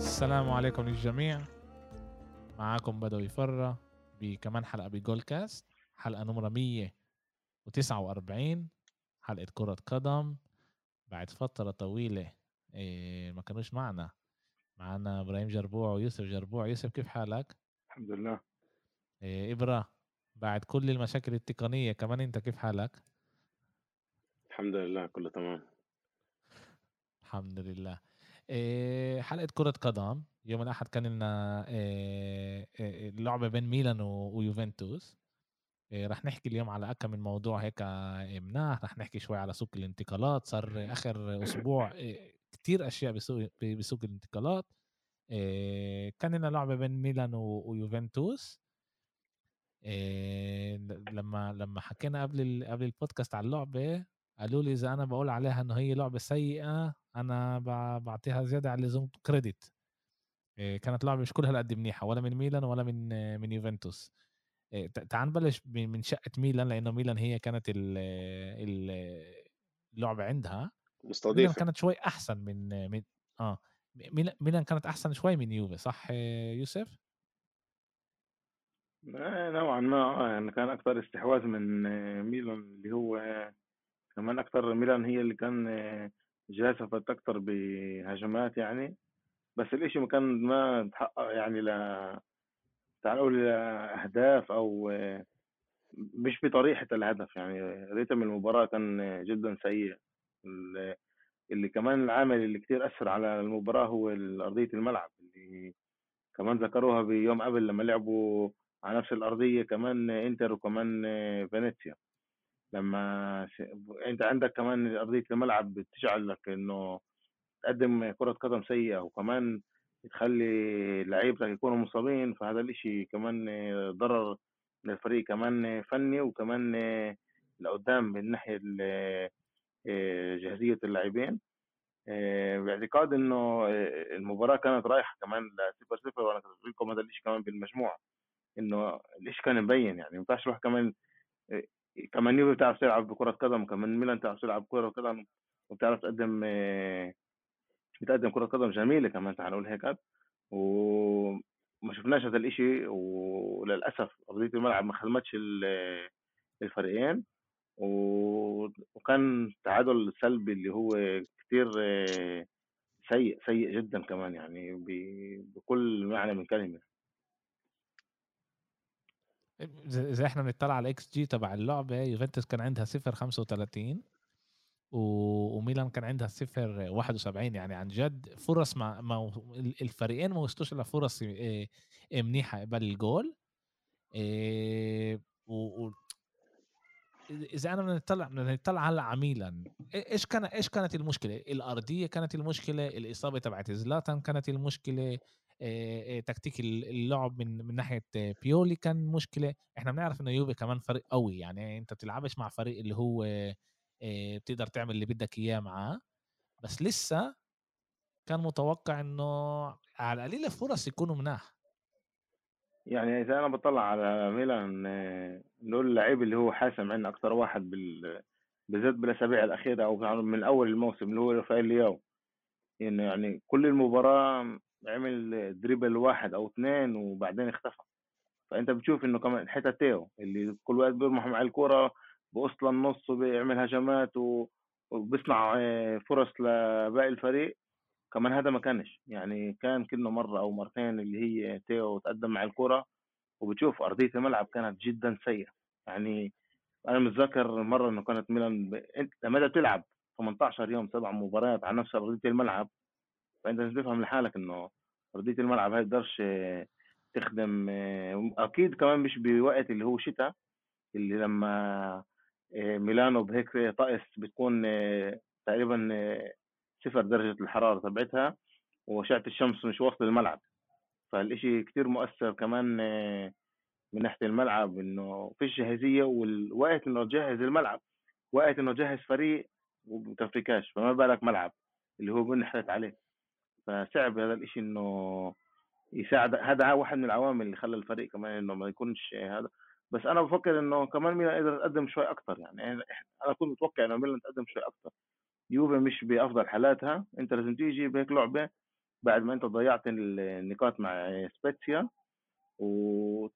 السلام عليكم للجميع. معاكم بدوي فرة بكمان حلقة بجول كاست. حلقة نمرة 149 حلقة كرة قدم. بعد فترة طويلة إيه ما كانوش معنا. معنا إبراهيم جربوع ويوسف جربوع. يوسف كيف حالك؟ الحمد لله. إيه ابرا بعد كل المشاكل التقنية كمان أنت كيف حالك؟ الحمد لله كله تمام. الحمد لله. إيه حلقة كرة قدم يوم الأحد كان لنا إيه إيه لعبة بين ميلان ويوفنتوس. رح نحكي اليوم على أكم من موضوع هيك مناح. رح نحكي شوي على سوق الانتقالات. صار آخر أسبوع إيه كتير أشياء بسوق بسوق الانتقالات. كان لنا لعبة بين ميلان ويوفنتوس. لما لما حكينا قبل قبل البودكاست على اللعبة قالوا لي إذا أنا بقول عليها إنه هي لعبة سيئة أنا بعطيها زيادة على اللزوم كريدت إيه، كانت لعبة مش كل هالقد منيحة ولا من ميلان ولا من آه، من يوفنتوس. تع- تعال نبلش من شقة ميلان لأنه ميلان هي كانت ال- ال- اللعبة عندها. ميلان مستضيفة. كانت شوي أحسن من من آه ميلان ميلان كانت أحسن شوي من يوفي صح آه، يوسف؟ آه، نوعا ما آه، يعني كان أكثر استحواذ من آه، ميلان اللي هو آه، كمان أكثر ميلان هي اللي كان آه، جازفت أكثر بهجمات يعني بس الإشي ما كان ما تحقق يعني ل تعال نقول أهداف أو آه، مش بطريقة الهدف يعني ريتم المباراة كان جدا سيء. ال- اللي كمان العامل اللي كتير أثر على المباراة هو أرضية الملعب اللي كمان ذكروها بيوم قبل لما لعبوا على نفس الأرضية كمان إنتر وكمان فينيسيا. لما س... أنت عندك كمان أرضية الملعب بتجعل لك إنه تقدم كرة قدم سيئة وكمان تخلي لعيبتك يكونوا مصابين فهذا الإشي كمان ضرر للفريق كمان فني وكمان لقدام من ناحية ال- جاهزية اللاعبين. باعتقاد إنه المباراة كانت رايحة كمان ل 0 0 وأنا كنت لكم هذا الشيء كمان بالمجموعة إنه الشيء كان مبين يعني ما ينفعش كمان كمان يوفي بتعرف تلعب بكرة قدم كمان ميلان بتعرف تلعب كرة قدم وبتعرف تقدم آه، بتقدم كرة قدم جميلة كمان تعال نقول هيك. وما شفناش هذا الشيء وللأسف ارضيه الملعب ما خدمتش ال- الفريقين. وكان تعادل سلبي اللي هو كتير آه، سيء سيء جدا كمان يعني بكل معنى من كلمة. زي إحنا بنطلع على الاكس جي تبع اللعبة يوفنتوس كان عندها 0 35 و- وميلان كان عندها 0 71 يعني عن جد فرص ما, ما الفريقين ما وصلوش لفرص إيه، إيه، منيحة قبل الجول إيه، و إذا أنا بدنا نطلع بدنا نطلع هلأ على ميلان. إيش كان إيش كانت المشكلة؟ الأرضية كانت المشكلة الإصابة تبعت زلاتان كانت المشكلة تكتيك اللعب من من ناحية بيولي كان مشكلة. إحنا بنعرف انه يوفي كمان فريق قوي يعني أنت بتلعبش مع فريق اللي هو بتقدر تعمل اللي بدك إياه معاه. بس لسه كان متوقع إنه على القليله فرص يكونوا مناح. يعني إذا أنا بطلع على ميلان نقول اللعيب اللي هو حاسم عندنا أكثر واحد بال بالذات بالأسابيع الأخيرة أو من أول الموسم اللي هو رافائيل لياو. إنه يعني كل المباراة عمل dribble واحد أو اثنين وبعدين اختفى. فأنت بتشوف إنه كمان حتى تيو اللي كل وقت بيرمح مع الكرة بوصل النص وبيعمل هجمات وبيصنع آه، فرص لباقي الفريق كمان هذا ما كانش. يعني كان كنا مرة أو مرتين اللي هي تيو تقدم مع الكرة وبتشوف أرضية الملعب كانت جدا سيئة. يعني أنا متذكر مرة إنه كانت ميلان ب... أنت لما أنت بتلعب 18 يوم سبع مباريات على نفس أرضية الملعب فأنت لازم تفهم لحالك إنه أرضية الملعب هاي تقدرش آه، تخدم آه، أكيد كمان مش بوقت اللي هو شتاء اللي لما آه، ميلانو بهيك طقس بتكون تقريبا صفر درجة الحرارة تبعتها وأشعة الشمس مش واصلة الملعب. فالإشي كتير مؤثر كمان من ناحية الملعب إنه فيش جاهزية والوقت إنه تجهز الملعب وقت إنه تجهز فريق وبتفركاش فما بالك ملعب اللي هو بنحرت عليه. فصعب هذا الإشي إنه يساعد. هذا واحد من العوامل اللي خلى الفريق كمان إنه ما يكونش هذا. بس أنا بفكر إنه كمان ميلان قدر يقدم شوي أكتر يعني. أنا كنت متوقع إنه ميلان تقدم شوي أكتر. يوفي مش بأفضل حالاتها. انت لازم تيجي بهيك لعبة بعد ما أنت ضيعت النقاط مع سبيتسيا. وتغلب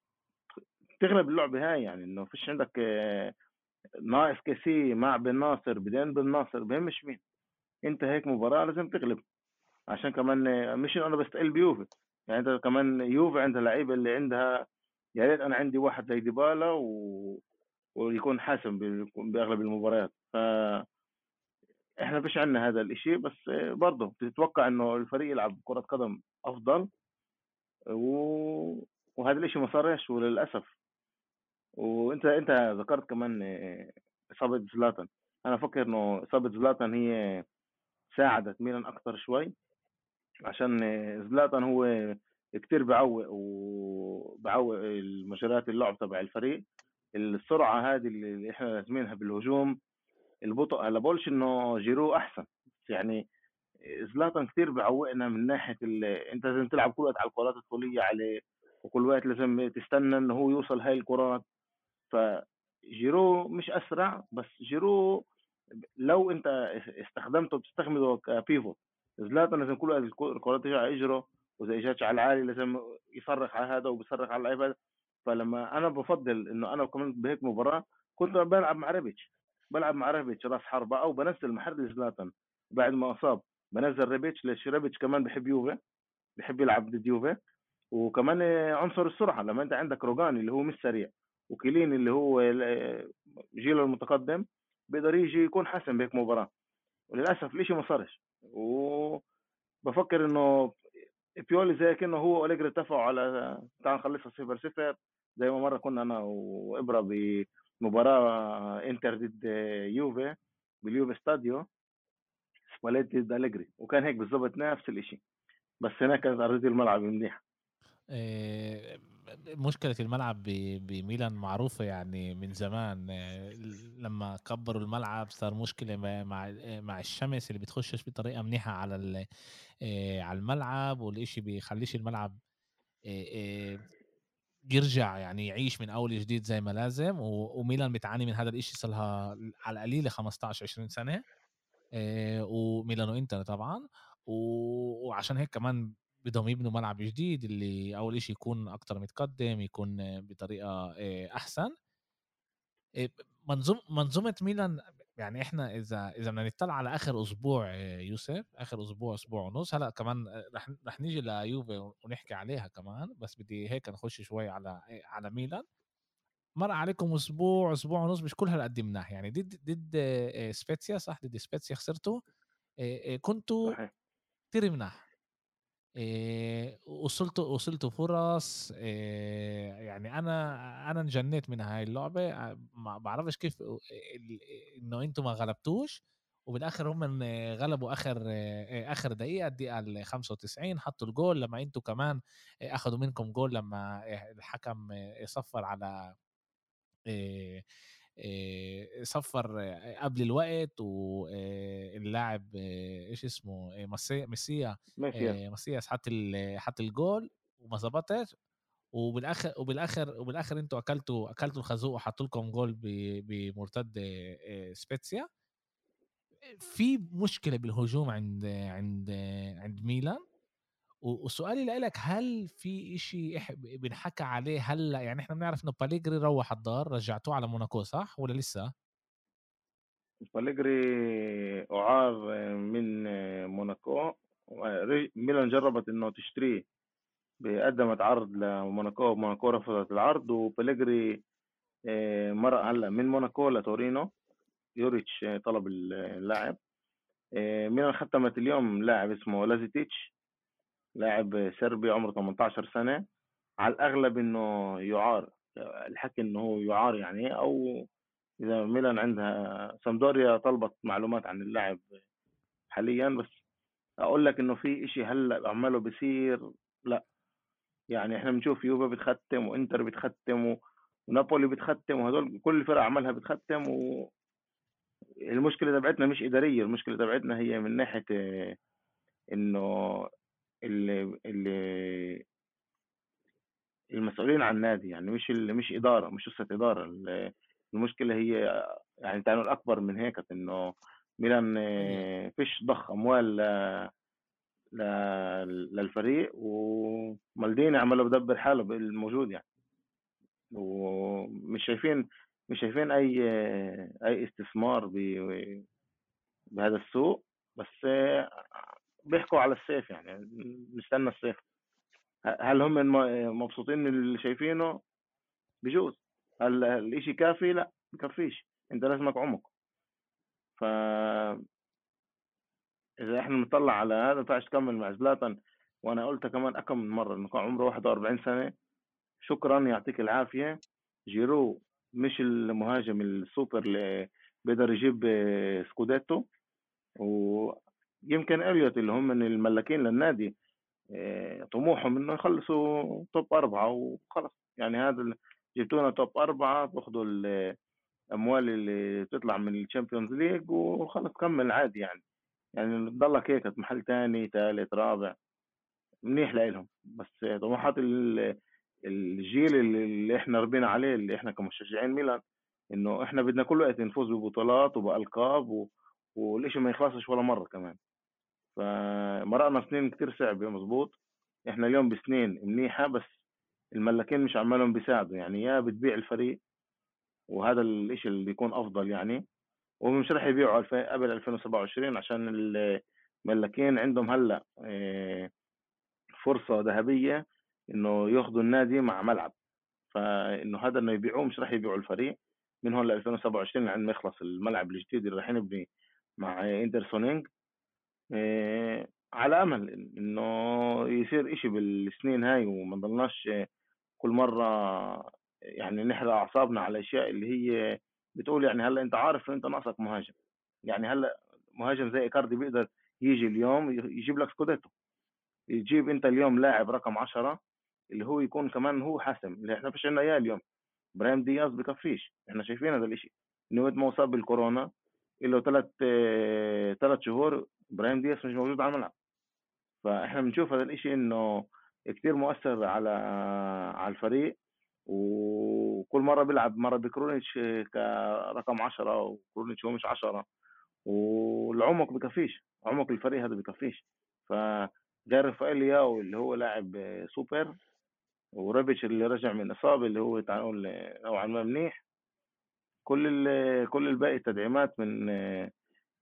اللعبة هاي يعني إنه فيش عندك ناقص كسي مع بن ناصر بدين بن ناصر بهمش مين. إنت هيك مباراة لازم تغلب. عشان كمان مش أنا بستقل بيوفي. يعني أنت كمان يوفي عندها لعيبه اللي عندها يا ريت أنا عندي واحد زي ديبالا و... ويكون حاسم بأغلب المباريات. ف إحنا فيش عندنا هذا الإشي بس برضه بتتوقع إنه الفريق يلعب كرة قدم أفضل. و... وهذا الإشي ما صارش وللأسف. وأنت أنت ذكرت كمان إصابة زلاتان. أنا فكر إنه إصابة زلاتان هي ساعدت ميلان أكثر شوي. عشان زلاتان هو كتير بعوق وبعوق المجريات اللعب تبع الفريق. السرعة هذه اللي إحنا لازمينها بالهجوم البطء هلا بقولش إنه جيرو أحسن. يعني زلاتان كثير بعوقنا من ناحية أنت لازم تلعب كل وقت على الكرات الطولية عليه وكل وقت لازم تستنى إنه هو يوصل هاي الكرات. فجيرو مش أسرع بس جيرو لو أنت استخدمته بتستخدمه كبيفوت. زلاتان لازم كل الكرات تيجي على إجرة وإذا اجت على العالي لازم يصرخ على هذا وبيصرخ على اللعيب هذا فلما أنا بفضل إنه أنا كمان بهيك مباراة كنت بلعب مع ريبيتش بلعب مع ريبيتش راس حربة أو بنزل محرز زلاتان بعد ما أصاب. بنزل ريبيتش ليش؟ ريبيتش كمان بحب يوفي بحب يلعب ضد يوفي. وكمان عنصر السرعه لما أنت عندك روجاني اللي هو مش سريع وكيلين اللي هو جيله المتقدم بيقدر يجي يكون حسن بهيك مباراة. وللأسف الشيء ما صارش. وبفكر إنه بيولي زي كأنه هو واوليجري اتفقوا على تعال نخلصها صفر صفر زي ما مرة كنا أنا وإبرة بمباراة إنتر ضد يوفي باليوفي stadio سباليتي ضد أليجري وكان هيك بالضبط نفس الشيء بس هناك كانت أرضية الملعب منيحه آه، مشكلة الملعب بميلان معروفة يعني من زمان. آه، لما كبروا الملعب صار مشكلة مع مع الشمس اللي بتخشش بطريقة منيحة على آه، على الملعب والإشي بيخليش الملعب يرجع يعني يعيش من أول جديد زي ما لازم. وميلان بتعاني من هذا الإشي صار لها على القليلة 15 20 سنة. وميلان وانتر طبعا. وعشان هيك كمان بدهم يبنوا ملعب جديد اللي أول شيء يكون أكتر متقدم يكون بطريقة أحسن. منظوم منظومة ميلان يعني إحنا إذا إذا بدنا نطلع على آخر أسبوع يوسف آخر أسبوع أسبوع ونص هلأ كمان رح رح نيجي ليوفي ونحكي عليها كمان بس بدي هيك نخش شوي على على ميلان. مر عليكم أسبوع أسبوع ونص مش كل هالقد مناح يعني ضد ضد سبيتسيا صح؟ ضد سبيتسيا خسرتوا. كنتوا كثير مناح. إيه وصلتوا وصلتوا فرص إيه يعني أنا أنا انجنيت من هاي اللعبة ما بعرفش كيف إنه أنتم ما غلبتوش وبالآخر هم غلبوا آخر آخر دقيقة الدقيقة ال 95 حطوا الجول لما أنتم كمان أخذوا منكم جول لما الحكم صفر على صفر قبل الوقت واللاعب إيش اسمه ميسيا ميسيا. حط حط الجول وما ظبطش وبالاخر وبالاخر وبالاخر أنتوا أكلتوا أكلتوا الخازوق وحطوا لكم جول بمرتد سبيتسيا. في مشكلة بالهجوم عند عند عند ميلان؟ وسؤالي لك هل في إشي بنحكى عليه؟ هلا يعني إحنا بنعرف إنه باليجري روح الدار رجعتوه على موناكو صح؟ ولا لسه؟ باليجري اعار من موناكو ميلان جربت إنه تشتريه قدمت عرض لموناكو موناكو رفضت العرض وباليجري آه، مرق هلأ من موناكو لتورينو يوريتش طلب اللاعب. آه، ميلان ختمت اليوم لاعب اسمه لازيتيتش. لاعب سربي عمره 18 سنة. على الأغلب إنه يعار الحكي إنه هو يعار يعني. أو إذا ميلان عندها سامدوريا طلبت معلومات عن اللاعب حاليا بس أقول لك إنه في إشي هلأ عماله بصير لأ. يعني إحنا بنشوف يوفا بتختم وإنتر بتختم ونابولي بتختم وهدول كل الفرق عملها بتختم و المشكلة تبعتنا مش إدارية المشكلة تبعتنا هي من ناحية إنه المسؤولين عن النادي يعني مش مش إدارة مش قصة إدارة. المشكلة هي يعني تعالوا اكبر من هيك إنه ميلان فيش ضخ أموال للفريق ومالديني عمله بدبر حاله بالموجود يعني. ومش شايفين مش شايفين أي أي استثمار بهذا السوق. بس بيحكوا على الصيف يعني نستنى الصيف. هل هم مبسوطين من اللي شايفينه؟ بجوز. هل الاشي كافي؟ لا بكفيش أنت لازمك عمق. ف إذا إحنا نطلع على هذا ما ينفعش تكمل مع زلاتان. وأنا قلت كمان أكم من مرة إنه كان عمره 41 سنة. شكرا يعطيك العافية. جيرو مش المهاجم السوبر اللي بيقدر يجيب سكوديتو. ويمكن إليوت اللي هم من الملاكين للنادي آه، طموحهم إنه يخلصوا top أربعة وخلص يعني هذا جبتونا top أربعة تاخذوا الأموال اللي تطلع من الشامبيونز ليج وخلص كمل عادي يعني. يعني تضلك هيك محل تاني ثالث رابع منيح لهم بس طموحات الجيل اللي إحنا ربينا عليه اللي إحنا كمشجعين ميلان إنه إحنا بدنا كل وقت نفوز ببطولات وبألقاب و... والشيء ما يخلصش ولا مرة كمان. فمرقنا سنين كتير صعبه مزبوط إحنا اليوم بسنين منيحة بس الملاكين مش عمالهم بيساعدوا. يعني يا بتبيع الفريق وهذا الشيء اللي بيكون أفضل يعني. ومش راح يبيعوا قبل 2027 عشان الملاكين عندهم هلأ آه، فرصة ذهبية إنه ياخذوا النادي مع ملعب. فإنه هذا إنه يبيعوه مش راح يبيعوا الفريق. من هون ل 2027 لعند ما يخلص الملعب الجديد اللي راح نبني مع انترسونينج إيه على أمل إنه يصير إشي بالسنين هاي وما نضلناش كل مرة يعني نحرق أعصابنا على الاشياء اللي هي بتقول يعني هلأ أنت عارف أنت ناقصك مهاجم. يعني هلأ مهاجم زي إيكاردي بيقدر يجي اليوم يجيب لك سكوديتو. يجيب أنت اليوم لاعب رقم 10 اللي هو يكون كمان هو حاسم اللي إحنا فيش عندنا إياه اليوم. إبراهيم دياز بكفيش إحنا شايفين هذا الشيء انه ما اصاب بالكورونا له ثلاث ثلاث شهور إبراهيم دياز مش موجود على الملعب. فإحنا بنشوف هذا الشيء إنه كثير مؤثر على على الفريق وكل مرة بيلعب مرة بكرونيتش كرقم 10 وكرونيتش هو مش 10 والعمق بكفيش عمق الفريق هذا بكفيش. فغير رافائيل لياو اللي هو لاعب سوبر ورابيتش اللي رجع من إصابة اللي هو نوعا ما منيح. كل كل الباقي تدعيمات من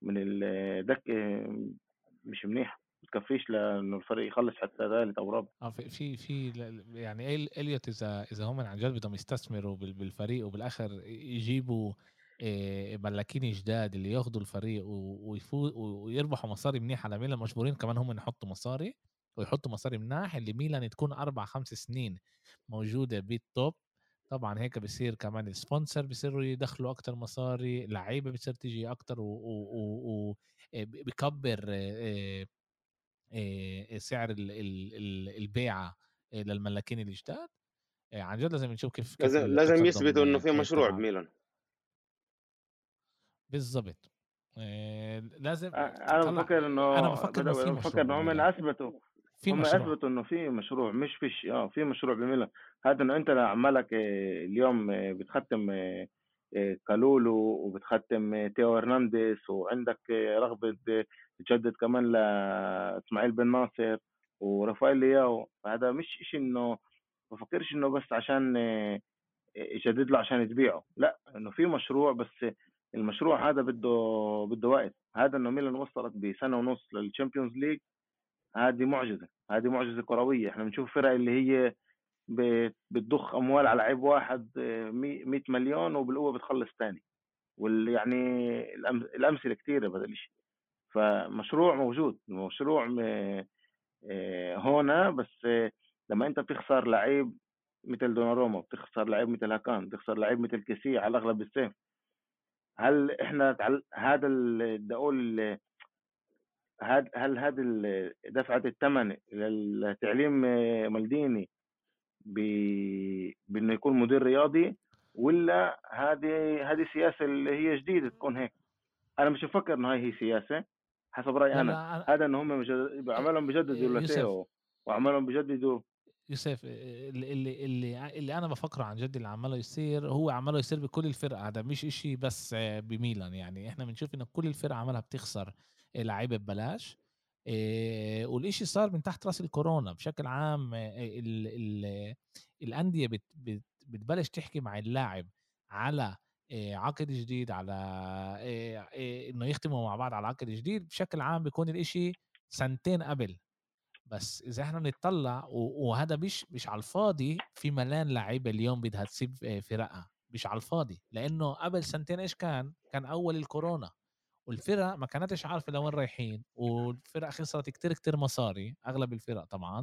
من الدكه مش منيحه تكفيش لأنه الفريق يخلص حتى ثالث أو رابع. آه في في يعني إليوت إذا إذا هم عن جد بدهم يستثمروا بالفريق وبالآخر يجيبوا ملاكين جداد اللي ياخذوا الفريق ويفوز ويربحوا مصاري منيحه على ميلان مجبورين كمان هم يحطوا مصاري ويحطوا مصاري مناح اللي ميلان تكون أربع خمس سنين موجودة بال top طبعا هيك بصير كمان ال sponsor بصيروا يدخلوا أكتر مصاري لعيبة بتصير تيجي أكتر وبكبر سعر البيعة للملاكين الجداد. عن جد لازم نشوف كيف, كيف لازم لازم يثبتوا إنه في مشروع بميلان. بالضبط. لازم أنا بفكر إنه أنا بفكر إنه بفكر إنه هم أثبتوا. في هم مشروع. أثبتوا إنه في مشروع مش فيش آه في مشروع بميلان هذا إنه أنت عمالك آه، اليوم آه، بتختم آه، كالولو وبتختم تيو هرنانديز وعندك رغبة تجدد كمان لاسماعيل بن ناصر ورافائيل لياو. هذا مش شيء إنه بفكرش إنه بس عشان يجدد له عشان تبيعه لا إنه في مشروع بس المشروع هذا بده بده وقت. هذا إنه ميلان وصلت بسنة ونص للشامبيونز ليج هذه معجزة هذه معجزة كروية. إحنا بنشوف فرق اللي هي بتضخ أموال على لعيب واحد 100 مليون وبالقوة بتخلص واللي يعني الأمثلة كثيره بهذا الشيء فمشروع موجود مشروع آه، هنا. بس لما أنت بتخسر لعيب مثل دوناروما بتخسر لعيب مثل هاكان بتخسر لعيب مثل كيسي على أغلب السيف هل إحنا هذا بدي أقول هل هل هذه دفعة الثمن لتعليم مالديني بإنه يكون مدير رياضي ولا هذه هذه سياسة اللي هي جديدة تكون هيك؟ أنا مش بفكر إنه هاي هي سياسة حسب رأيي أنا. هذا إنه هم عملهم بجددوا لاتيو وعملهم بجددوا. يوسف اللي اللي اللي أنا بفكره عن جد اللي عماله يصير هو عماله يصير بكل الفرق هذا مش إشي بس بميلان يعني. إحنا بنشوف إنه كل الفرق عمالها بتخسر. لعيبه ببلاش. والإشي صار من تحت رأس الكورونا بشكل عام ال ال الأندية بت بت بتبلش تحكي مع اللاعب على عقد جديد على إنه يختموا مع بعض على عقد جديد بشكل عام بيكون الإشي سنتين قبل. بس إذا إحنا بنطلع وهذا مش مش على الفاضي في ملان لعيبة اليوم بدها تسيب فرقها مش على الفاضي. لأنه قبل سنتين إيش كان؟ كان أول الكورونا. والفرق ما كانتش عارفة لوين رايحين والفرق خسرت كتير كتير مصاري أغلب الفرق طبعا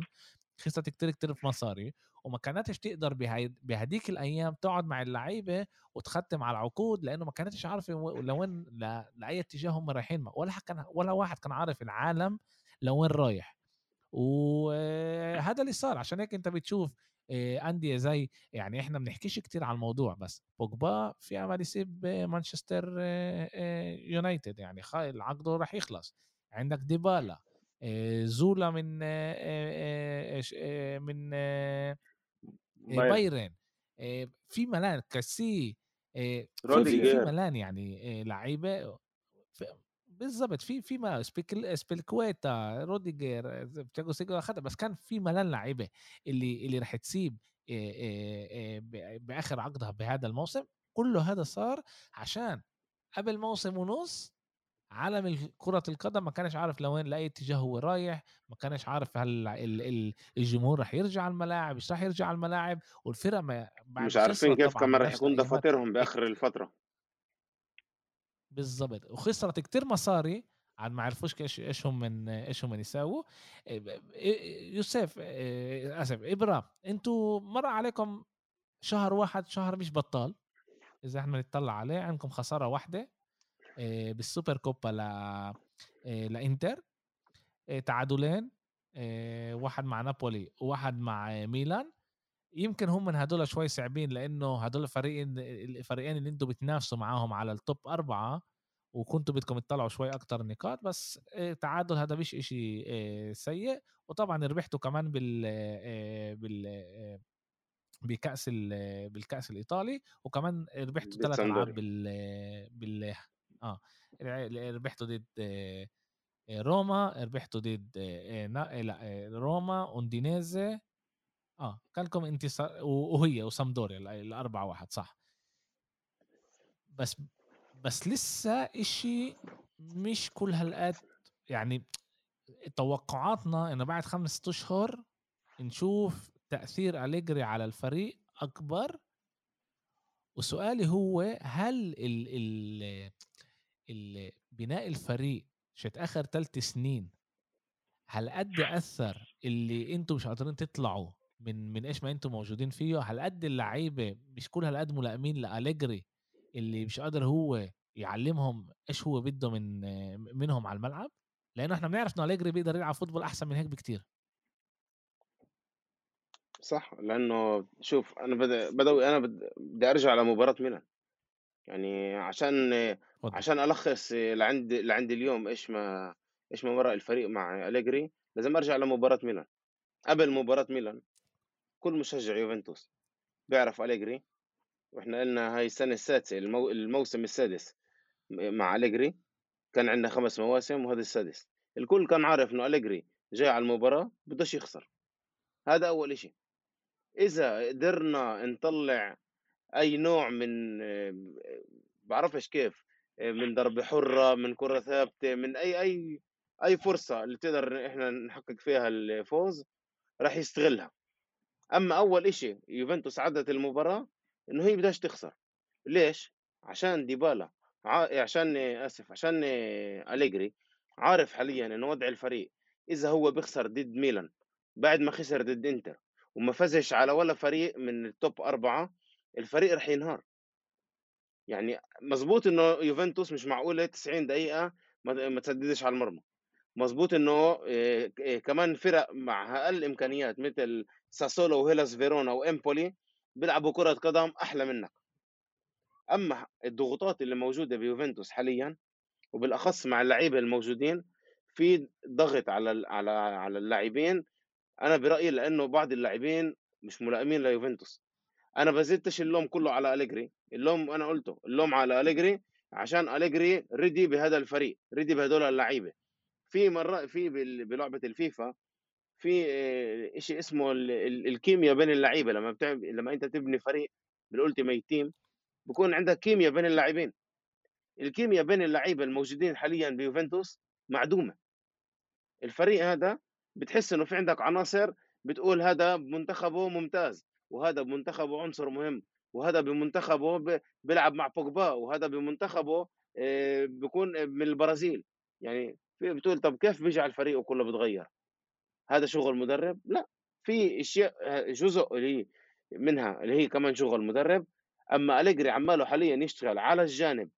خسرت كتير كتير في مصاري وما كانتش تقدر بهديك الأيام تقعد مع اللعيبة وتختم على العقود لأنه ما كانتش عارفة لوين لأي اتجاه هم رايحين ولا كان ولا واحد كان عارف العالم لوين رايح. وهذا اللي صار عشان هيك أنت بتشوف انديه زي يعني إحنا بنحكيش كتير على الموضوع بس بوجبا في امل يسيب مانشستر آه، آه، يونايتد يعني عقده راح يخلص. عندك ديبالا زولا من من بايرن. في ملان كاسي في, في ملان يعني لعيبة بالضبط في في ما سبيكل سبيلكويتا روديجر تياجو سيجو اخذها بس كان في ملان لعيبة اللي اللي راح تسيب بآخر عقدها بهذا الموسم. كله هذا صار عشان قبل موسم ونص عالم كرة القدم ما كانش عارف لوين لأي اتجاه هو رايح ما كانش عارف هل الجمهور رح يرجع على الملاعب مش رح يرجع على الملاعب والفرق ما مش عارفين كيف كمان رح يكون دفاترهم بآخر الفترة. بالضبط. وخسرت كتير مصاري عن ما عرفوش إيش إيش هم من إيش هم يساووا. يوسف آسف ابرا إنتوا مر عليكم شهر واحد شهر مش بطال. إذا إحنا نطلع عليه عندكم خسارة واحدة بالسوبر كوبا ل لإنتر. تعادلين واحد مع نابولي وواحد مع ميلان. يمكن هم من هدول شوي صعبين لأنه هدول الفريقين الفريقين اللي أنتم بتنافسوا معاهم على التوب أربعة وكنتوا بدكم تطلعوا شوي أكتر نقاط بس التعادل هذا مش إشي سيء. وطبعا ربحتوا كمان بال بال بكأس بالكأس الإيطالي. وكمان ربحتوا ثلاث ألعاب بال بال آه ربحتوا ضد روما ربحتوا ضد لا روما أوندينيزي آه كان لكم انتصار وهي وسامدوريا الأربعة واحد صح. بس بس لسه إشي مش كل هالقد يعني توقعاتنا إنه بعد خمس أشهر نشوف تأثير أليجري على الفريق أكبر. وسؤالي هو هل ال ال ال بناء الفريق شت آخر ثلاث سنين هل قد أثر اللي أنتم مش قادرين تطلعوا من من إيش ما أنتم موجودين فيه؟ هالقد اللعيبة مش كل هالقد ملائمين لأليجري اللي مش قادر هو يعلمهم إيش هو بده من منهم على الملعب لأنه إحنا بنعرف إنه اليجري بيقدر يلعب فوتبول أحسن من هيك بكتير. صح لأنه شوف أنا بدأ بدوي أنا بدي أرجع لمباراة ميلان. يعني عشان. عشان ألخص لعند لعند اليوم إيش ما إيش ما مرق الفريق مع اليجري لازم أرجع لمباراة ميلان. قبل مباراة ميلان كل مشجع يوفنتوس بيعرف أليجري وإحنا قلنا هاي السنة السادسة المو... الموسم السادس مع أليجري كان عندنا خمس مواسم وهذا السادس. الكل كان عارف إنه أليجري جاي على المباراة بدوش يخسر. هذا أول إشي. إذا قدرنا نطلع أي نوع من بعرفش كيف من ضربة حرة من كرة ثابتة من أي أي أي فرصة اللي تقدر إحنا نحقق فيها الفوز راح يستغلها. أما أول إشي يوفنتوس عدت المباراة إنه هي بدهاش تخسر. ليش؟ عشان ديبالا عشان آسف عشان أليجري عارف حاليا إنه وضع الفريق إذا هو بيخسر ضد ميلان بعد ما خسر ضد إنتر وما فزش على ولا فريق من التوب أربعة الفريق رح ينهار. يعني مزبوط إنه يوفنتوس مش معقولة 90 دقيقة ما تسددش على المرمى. مظبوط إنه كمان فرق مع أقل إمكانيات مثل ساسولو وهيلاس فيرونا وإمبولي بيلعبوا كرة قدم أحلى منك. أما الضغوطات اللي موجودة بيوفنتوس حاليا وبالأخص مع اللعيبة الموجودين في ضغط على على على اللاعبين. أنا برأيي لأنه بعض اللاعبين مش ملائمين ليوفنتوس. أنا بزيدتش اللوم كله على أليجري. اللوم أنا قلته اللوم على أليجري عشان أليجري ready بهذا الفريق ready بهدول اللعيبة. في مرة في بلعبة الفيفا في آه، شيء اسمه الكيمياء بين اللعيبة. لما بتعمل لما أنت تبني فريق بال Ultimate Team بكون عندك كيمياء بين اللاعبين. الكيمياء بين اللعيبة الموجودين حاليا بيوفنتوس معدومة. الفريق هذا بتحس إنه في عندك عناصر بتقول هذا بمنتخبه ممتاز وهذا بمنتخبه عنصر مهم وهذا بمنتخبه بيلعب مع بوجبا وهذا بمنتخبه آه، بيكون من البرازيل. يعني بتقول طب كيف بيجي على الفريق وكله بتغير؟ هذا شغل مدرب؟ لا في أشياء جزء اللي منها اللي هي كمان شغل مدرب. أما أليجري عماله حاليا يشتغل على الجانب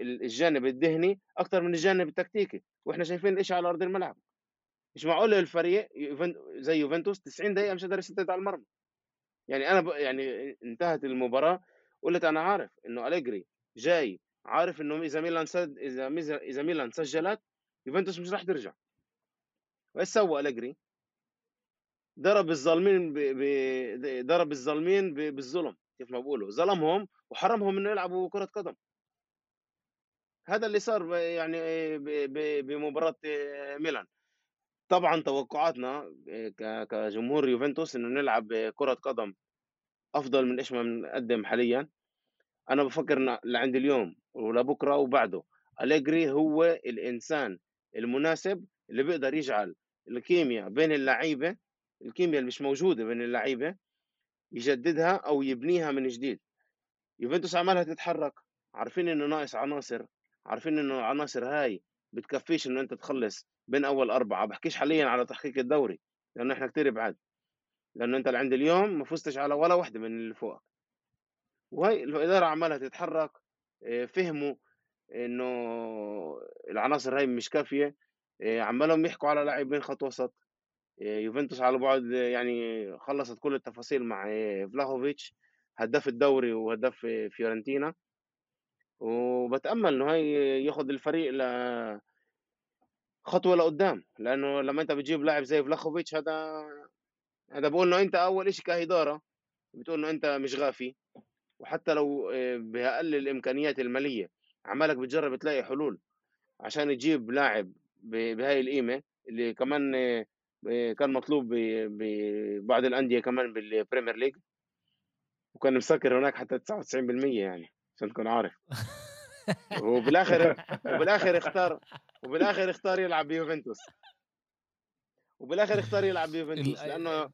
الجانب الذهني أكثر من الجانب التكتيكي. وإحنا شايفين إيش على أرض الملعب. مش معقول الفريق زي يوفنتوس 90 دقيقة مش قادر يسدد على المرمى. يعني أنا ب... يعني انتهت المباراة قلت أنا عارف إنه أليجري جاي عارف إنه إذا ميلان سد إذا إذا ميلان سجلت يوفنتوس مش راح ترجع. وايش سوى أليجري؟ ضرب الظالمين ب... ب... ضرب الظالمين ب... بالظلم كيف ما بقولوا ظلمهم وحرمهم إنه يلعبوا كرة قدم. هذا اللي صار يعني بمباراة ميلان. طبعا توقعاتنا كجمهور يوفنتوس إنه نلعب كرة قدم أفضل من إيش ما بنقدم حاليا. أنا بفكر ان لعند اليوم ولبكره وبعده. أليجري هو الإنسان المناسب اللي بيقدر يجعل الكيمياء بين اللعيبة الكيمياء اللي مش موجودة بين اللعيبة يجددها أو يبنيها من جديد. يوفنتوس عمالها تتحرك عارفين إنه ناقص عناصر عارفين إنه العناصر هاي بتكفيش إنه أنت تخلص بين أول أربعة. بحكيش حاليا على تحقيق الدوري لأنه إحنا كتير بعاد. لأنه أنت لعند اليوم ما فزتش على ولا وحده من اللي فوقك وهي الإدارة عمالها تتحرك آه، فهموا إنه العناصر هاي مش كافية. آه، عمالهم يحكوا على لاعبين خط وسط. آه، يوفنتوس على بعد يعني خلصت كل التفاصيل مع فلاهوفيتش هداف الدوري وهداف فيورنتينا. وبتأمل انه هي ياخذ الفريق ل خطوة لقدام. لأنه لما أنت بتجيب لاعب زي فلاخوفيتش هذا هذا بقول إنه أنت أول شيء كإدارة بتقول إنه أنت مش غافي. وحتى لو آه، بأقل الإمكانيات المالية عمالك بتجرب تلاقي حلول عشان تجيب لاعب بهاي القيمة اللي كمان آه، كان مطلوب ببعض الأندية كمان بالبريمير ليج وكان مسكر هناك حتى 99% يعني عشان تكون عارف. وبالآخر وبالآخر اختار وبالآخر اختار يلعب بيوفنتوس. وبالآخر اختار يلعب بيوفنتوس لأنه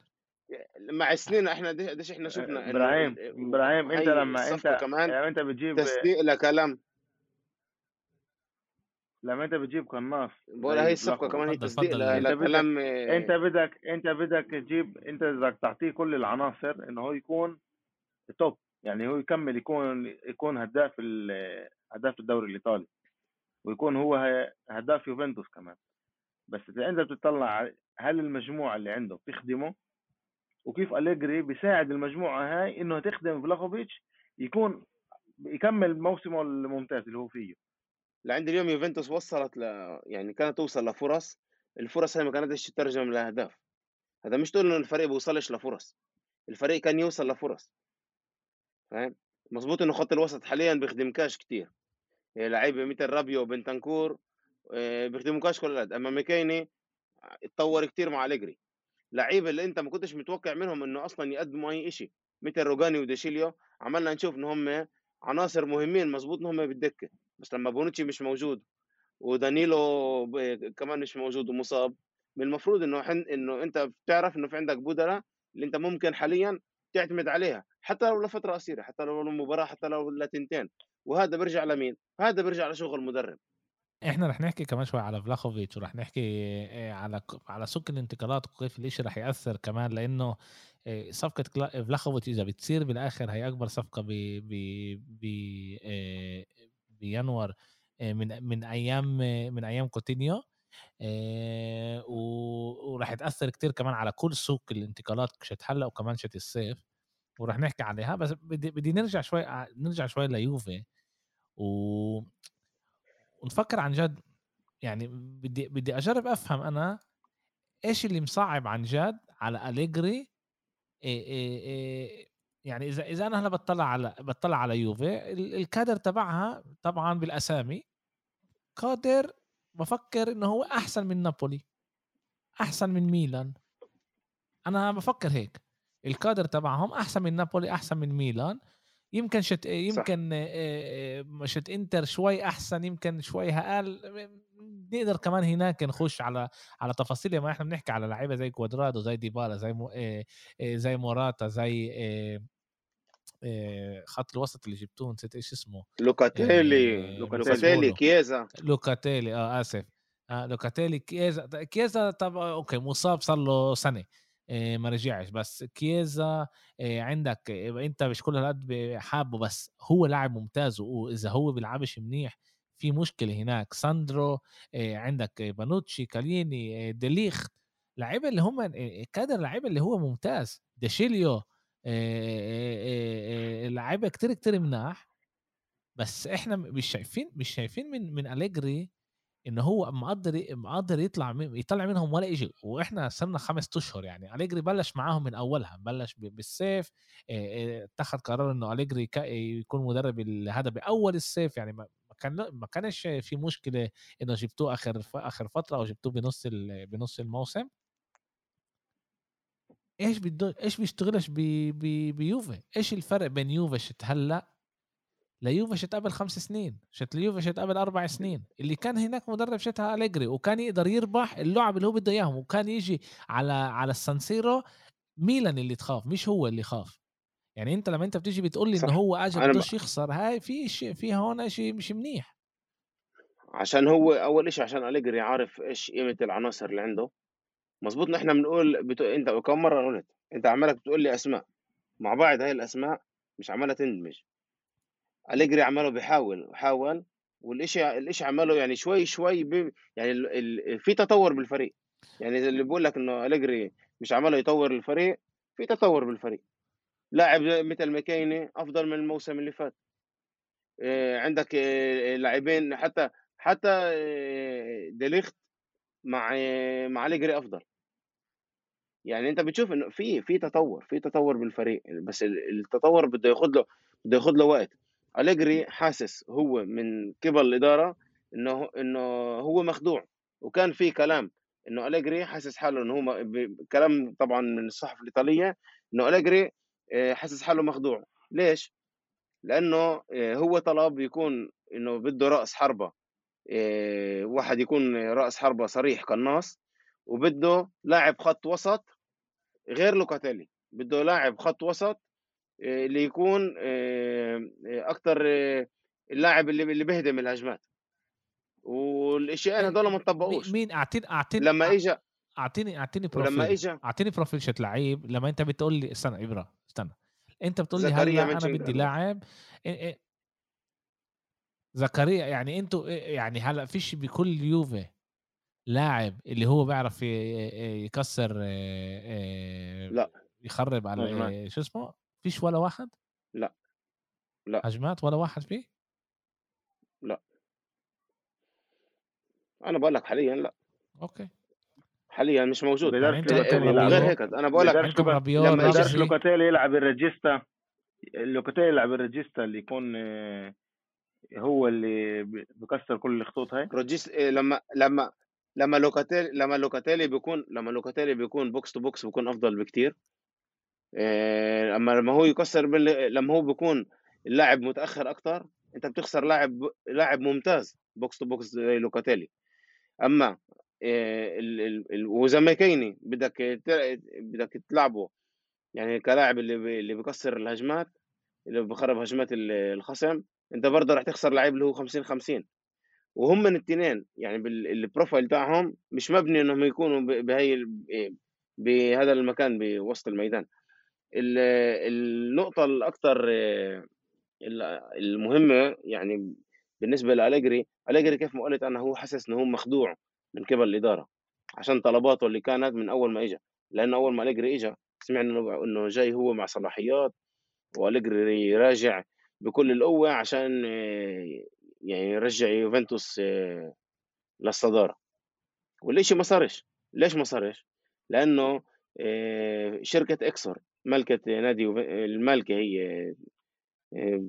مع السنين إحنا قديش إحنا شفنا إبراهيم إبراهيم أنت لما أنت كمان يعني أنت بتجيب تصديق لكلام. لما انت بتجيب قناص بقول هي الصفقة كمان هي تصديق لكلام انت بدك انت بدك تجيب انت بدك تعطيه كل العناصر إنه هو يكون توب يعني هو يكمل يكون يكون هداف هداف الدوري الإيطالي ويكون هو هداف يوفنتوس كمان. بس إذا أنت بتطلع هل المجموعة اللي عنده بتخدمه؟ وكيف أليجري بيساعد المجموعة هاي إنه تخدم فلاخوفيتش يكون يكمل موسمه الممتاز اللي هو فيه. لعند اليوم يوفنتوس وصلت ل... يعني كانت توصل لفرص الفرص هاي ما كانتش تترجم لأهداف. هذا مش تقول إنه الفريق بيوصلش لفرص الفريق كان يوصل لفرص. فاهم؟ مظبوط إنه خط الوسط حاليا بيخدمكاش كتير. يعني لعيبة مثل رابيو وبنتنكور آه، بيخدموكاش كل الأد. أما ميكيني اتطور كتير مع أليجري. لعيبة اللي أنت ما كنتش متوقع منهم إنه أصلا يقدموا أي شيء مثل روجاني وديشيليو. عملنا نشوف ان هم عناصر مهمين مظبوط ان هم بالدكة. بس لما بونوتشي مش موجود ودانيلو كمان مش موجود ومصاب من المفروض إنه حن... إنه أنت بتعرف إنه في عندك بودرة اللي أنت ممكن حاليا تعتمد عليها حتى لو لفترة قصيرة حتى لو المباراة حتى لو لتنتين وهذا بيرجع لمين؟ هذا بيرجع لشغل المدرب إحنا رح نحكي كمان شوي على فلاخوفيتش ورح نحكي آه، على على سوق الانتقالات وكيف الإشي رح يأثر كمان لأنه آه، صفقة فلاخوفيتش إذا بتصير بالآخر هي أكبر صفقة ب ب ب آه، بينور من من أيام من أيام كوتينيو وراح تاثر كتير كمان على كل سوق الانتقالات شت هلا وكمان شت الصيف وراح نحكي عليها بس بدي بدي نرجع شوي نرجع شوي ليوفي و ونفكر عن جد يعني بدي بدي أجرب أفهم أنا إيش اللي مصعب عن جد على أليجري إيه إيه إيه يعني إذا إذا أنا هلا بطلع على بطلع على يوفي الكادر تبعها طبعا بالأسامي قادر بفكر إنه هو أحسن من نابولي أحسن من ميلان. أنا بفكر هيك. الكادر تبعهم أحسن من نابولي أحسن من ميلان. يمكن شت يمكن شت إنتر شوي أحسن يمكن شوي أقل. نقدر كمان هناك نخش على على تفاصيل. ما إحنا بنحكي على لعيبة زي كوادرادو زي ديبالا زي مو زي موراتا زي خط الوسط اللي جبتوه نسيت إيش اسمه لوكاتيلي لوكاتيلي. كييزا لوكاتيلي آه آسف. آه لوكاتيلي كييزا كييزا طب okay مصاب صار له سنة ما رجعش. بس كييزا عندك أنت مش كل هالقد حابه بس هو لاعب ممتاز واذا هو بيلعبش منيح في مشكلة هناك. ساندرو عندك بونوتشي كيليني ديليخت. لعيبة اللي هم كادر لعيبة اللي هو ممتاز. ديشيليو لعيبة كتير كتير مناح بس إحنا مش شايفين مش شايفين من من أليجري انه هو مقدر مقدر يطلع من يطلع منهم ولا شيء وإحنا صرنا خمس أشهر يعني. أليجري بلش معاهم من أولها بلش بالسيف اتخذ قرار إنه أليجري يكون مدرب هذا بأول السيف يعني. ما كان ما كانش في مشكلة إنه جبتوه آخر آخر فترة أو جبتوه بنص بنص الموسم. إيش بده إيش بيشتغلش بيوفي إيش الفرق بين يوفي هلا ليوفا شت قبل خمس سنين شت ليوفا شت قبل أربع سنين. اللي كان هناك مدرب شتها أليجري وكان يقدر يربح اللعب اللي هو بده إياهم وكان يجي على على السانسيرو ميلان اللي تخاف مش هو اللي خاف. يعني أنت لما أنت بتيجي بتقول لي إنه هو اجى بدوش يخسر هاي في شيء في هون شيء مش منيح. عشان هو أول شيء عشان أليجري عارف إيش قيمة العناصر اللي عنده. مزبوط نحن بنقول بتو... أنت كم مرة قلت؟ أنت عمالك بتقول لي أسماء. مع بعض هاي الأسماء مش عمالة تندمج. أليجري عماله بيحاول حاول والإشي الإشي عمله يعني شوي شوي بي يعني ال... ال... في تطور بالفريق. يعني اللي بقول لك إنه أليجري مش عماله يطور الفريق في تطور بالفريق. لاعب مثل ماكيني أفضل من الموسم اللي فات. آه عندك آه لاعبين حتى حتى آه ديليخت مع مع أليجري أفضل. يعني أنت بتشوف إنه في في تطور في تطور بالفريق بس التطور بده ياخذ له بده ياخذ له وقت. أليجري حاسس هو من قبل الإدارة إنه إنه هو مخدوع وكان في كلام إنه أليجري حاسس حاله إنه هو كلام طبعا من الصحف الإيطالية إنه أليجري آه، حاسس حاله مخدوع. ليش؟ لأنه آه، هو طلب يكون إنه بده رأس حربة. آه، واحد يكون رأس حربة صريح قناص وبده لاعب خط وسط غير لوكاتيلي. بده لاعب خط وسط اللي يكون أكثر اللاعب اللي اللي بيهدم الهجمات. والاشياء هذول ما طبقوش مين أعطيني أعطيني لما اجى أعطيني أعطيني profile لما اجى أعطيني profile شت لعيب لما أنت بتقول لي استنى ابره استنى أنت بتقول لي هلأ أنا بدي لاعب زكريا يعني أنتوا يعني هلا فيش بكل يوفي لاعب اللي هو بيعرف يكسر لا. يخرب على شو اسمه؟ فيش ولا واحد؟ لا. لا. هجمات ولا واحد فيه؟ لا. أنا بقول لك حاليا لا. أوكي. حاليا مش موجود. يعني انت غير هيك أنا بقول لك لما لوكاتيلي يلعب الريجيستا لوكاتيلي يلعب ال regista اللي يكون آه، هو اللي بكسر كل الخطوط هاي؟ روجيس آه، لما لما لما لوكاتيلي لما لوكاتيلي بيكون لما لوكاتيلي بيكون box to box بيكون أفضل بكتير. آه، أما لما هو يكسر بال... لما هو بيكون اللاعب متأخر أكتر أنت بتخسر لاعب لاعب ممتاز box to box زي لوكاتيلي. أما آه، وزي ماكيني بدك بدك تلعبه يعني كلاعب اللي اللي بيكسر الهجمات اللي بخرب هجمات الخصم أنت برضه راح تخسر لعيب اللي هو 50 50 وهم من الاثنين يعني بالبروفايل تاعهم مش مبني إنهم يكونوا بهي بهذا المكان بوسط الميدان. النقطة الأكثر المهمة يعني بالنسبة لأليجري أليجري كيف ما قلت أنا هو حاسس إنه هو مخدوع من قبل الإدارة عشان طلباته اللي كانت من أول ما إجا. لأنه أول ما أليجري إجا سمعنا إنه جاي هو مع صلاحيات وأليجري يراجع بكل القوة عشان يعني يرجع يوفنتوس للصدارة. والإشي ما صارش. ليش ما صارش؟ لأنه شركة إكسر ملكة نادي المالكة هي آه،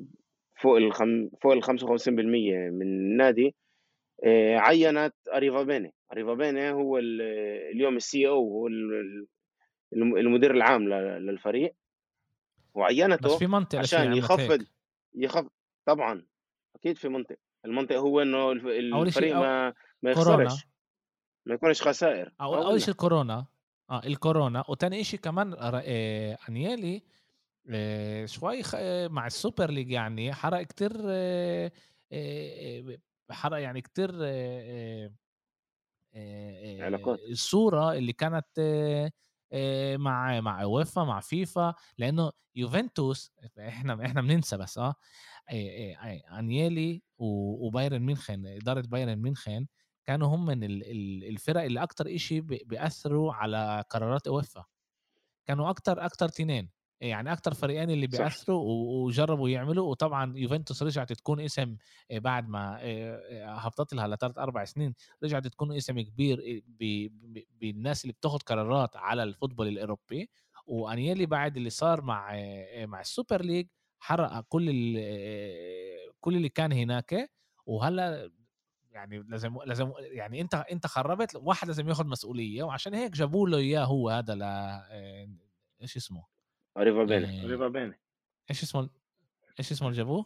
فوق الخم... فوق ال 55% من النادي آه، عينت أريفا بيني. أريفا بيني هو اليوم السي أو هو المدير العام للفريق وعينته بس في منطق عشان يخفض يخفض طبعا أكيد في منطق المنطق هو إنه الفريق ما ما يخسرش ما يكونش خسائر اول شيء الكورونا؟ آه الكورونا. وثاني شيء كمان آه انيالي آه شوي خ... آه، مع السوبر ليج يعني حرق كتير آه آه حرق يعني كتير آه آه علاقات. الصورة اللي كانت آه مع مع ويفا مع ويفا لأنه يوفنتوس إحنا إحنا بننسى بس آه انيلي وبايرن ميونخن إدارة بايرن ميونخن كانوا هم من الفرق اللي أكتر إشي بيأثروا على قرارات ويفا كانوا أكتر أكتر تنين. يعني أكتر فريقين اللي بياثروا وجربوا يعملوا وطبعا يوفنتوس رجعت تكون اسم بعد ما هبطت لها لثلاث أربع سنين رجعت تكون اسم كبير بالناس اللي بتاخذ قرارات على ال football الأوروبي. وأنيلي بعد اللي صار مع مع السوبر ليج حرق كل كل اللي كان هناك. وهلأ يعني لازم لازم يعني أنت أنت خربت واحد لازم ياخذ مسؤولية. وعشان هيك جابوا له إياه هو هذا ل إيش اسمه؟ ريفابيني ريفا بيني إيش اسمه إيش اسمه اللي جابوه؟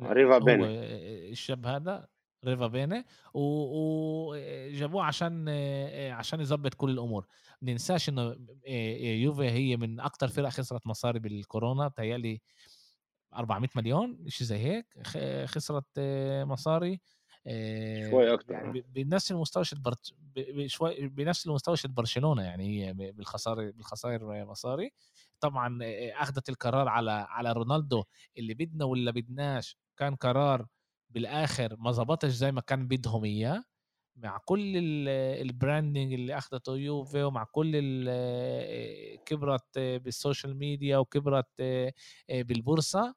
ريفا بيني الشاب هذا ريفا بيني وجابوه عشان عشان يظبط كل الأمور. ما ننساش إنه يوفي هي من أكثر فرق خسرت مصاري بالكورونا تهيألي 400 مليون شيء زي هيك خسرت مصاري شوي أكثر بنفس المستوى شوي بنفس المستوى برشلونة يعني هي بالخسارة بالخسائر مصاري. طبعا أخذت القرار على على رونالدو اللي بدنا ولا بدناش كان قرار بالآخر ما ظبطش زي ما كان بدهم إياه مع كل ال branding اللي أخذته يوفي ومع كل كبرت بال social media وكبرت بالبورصة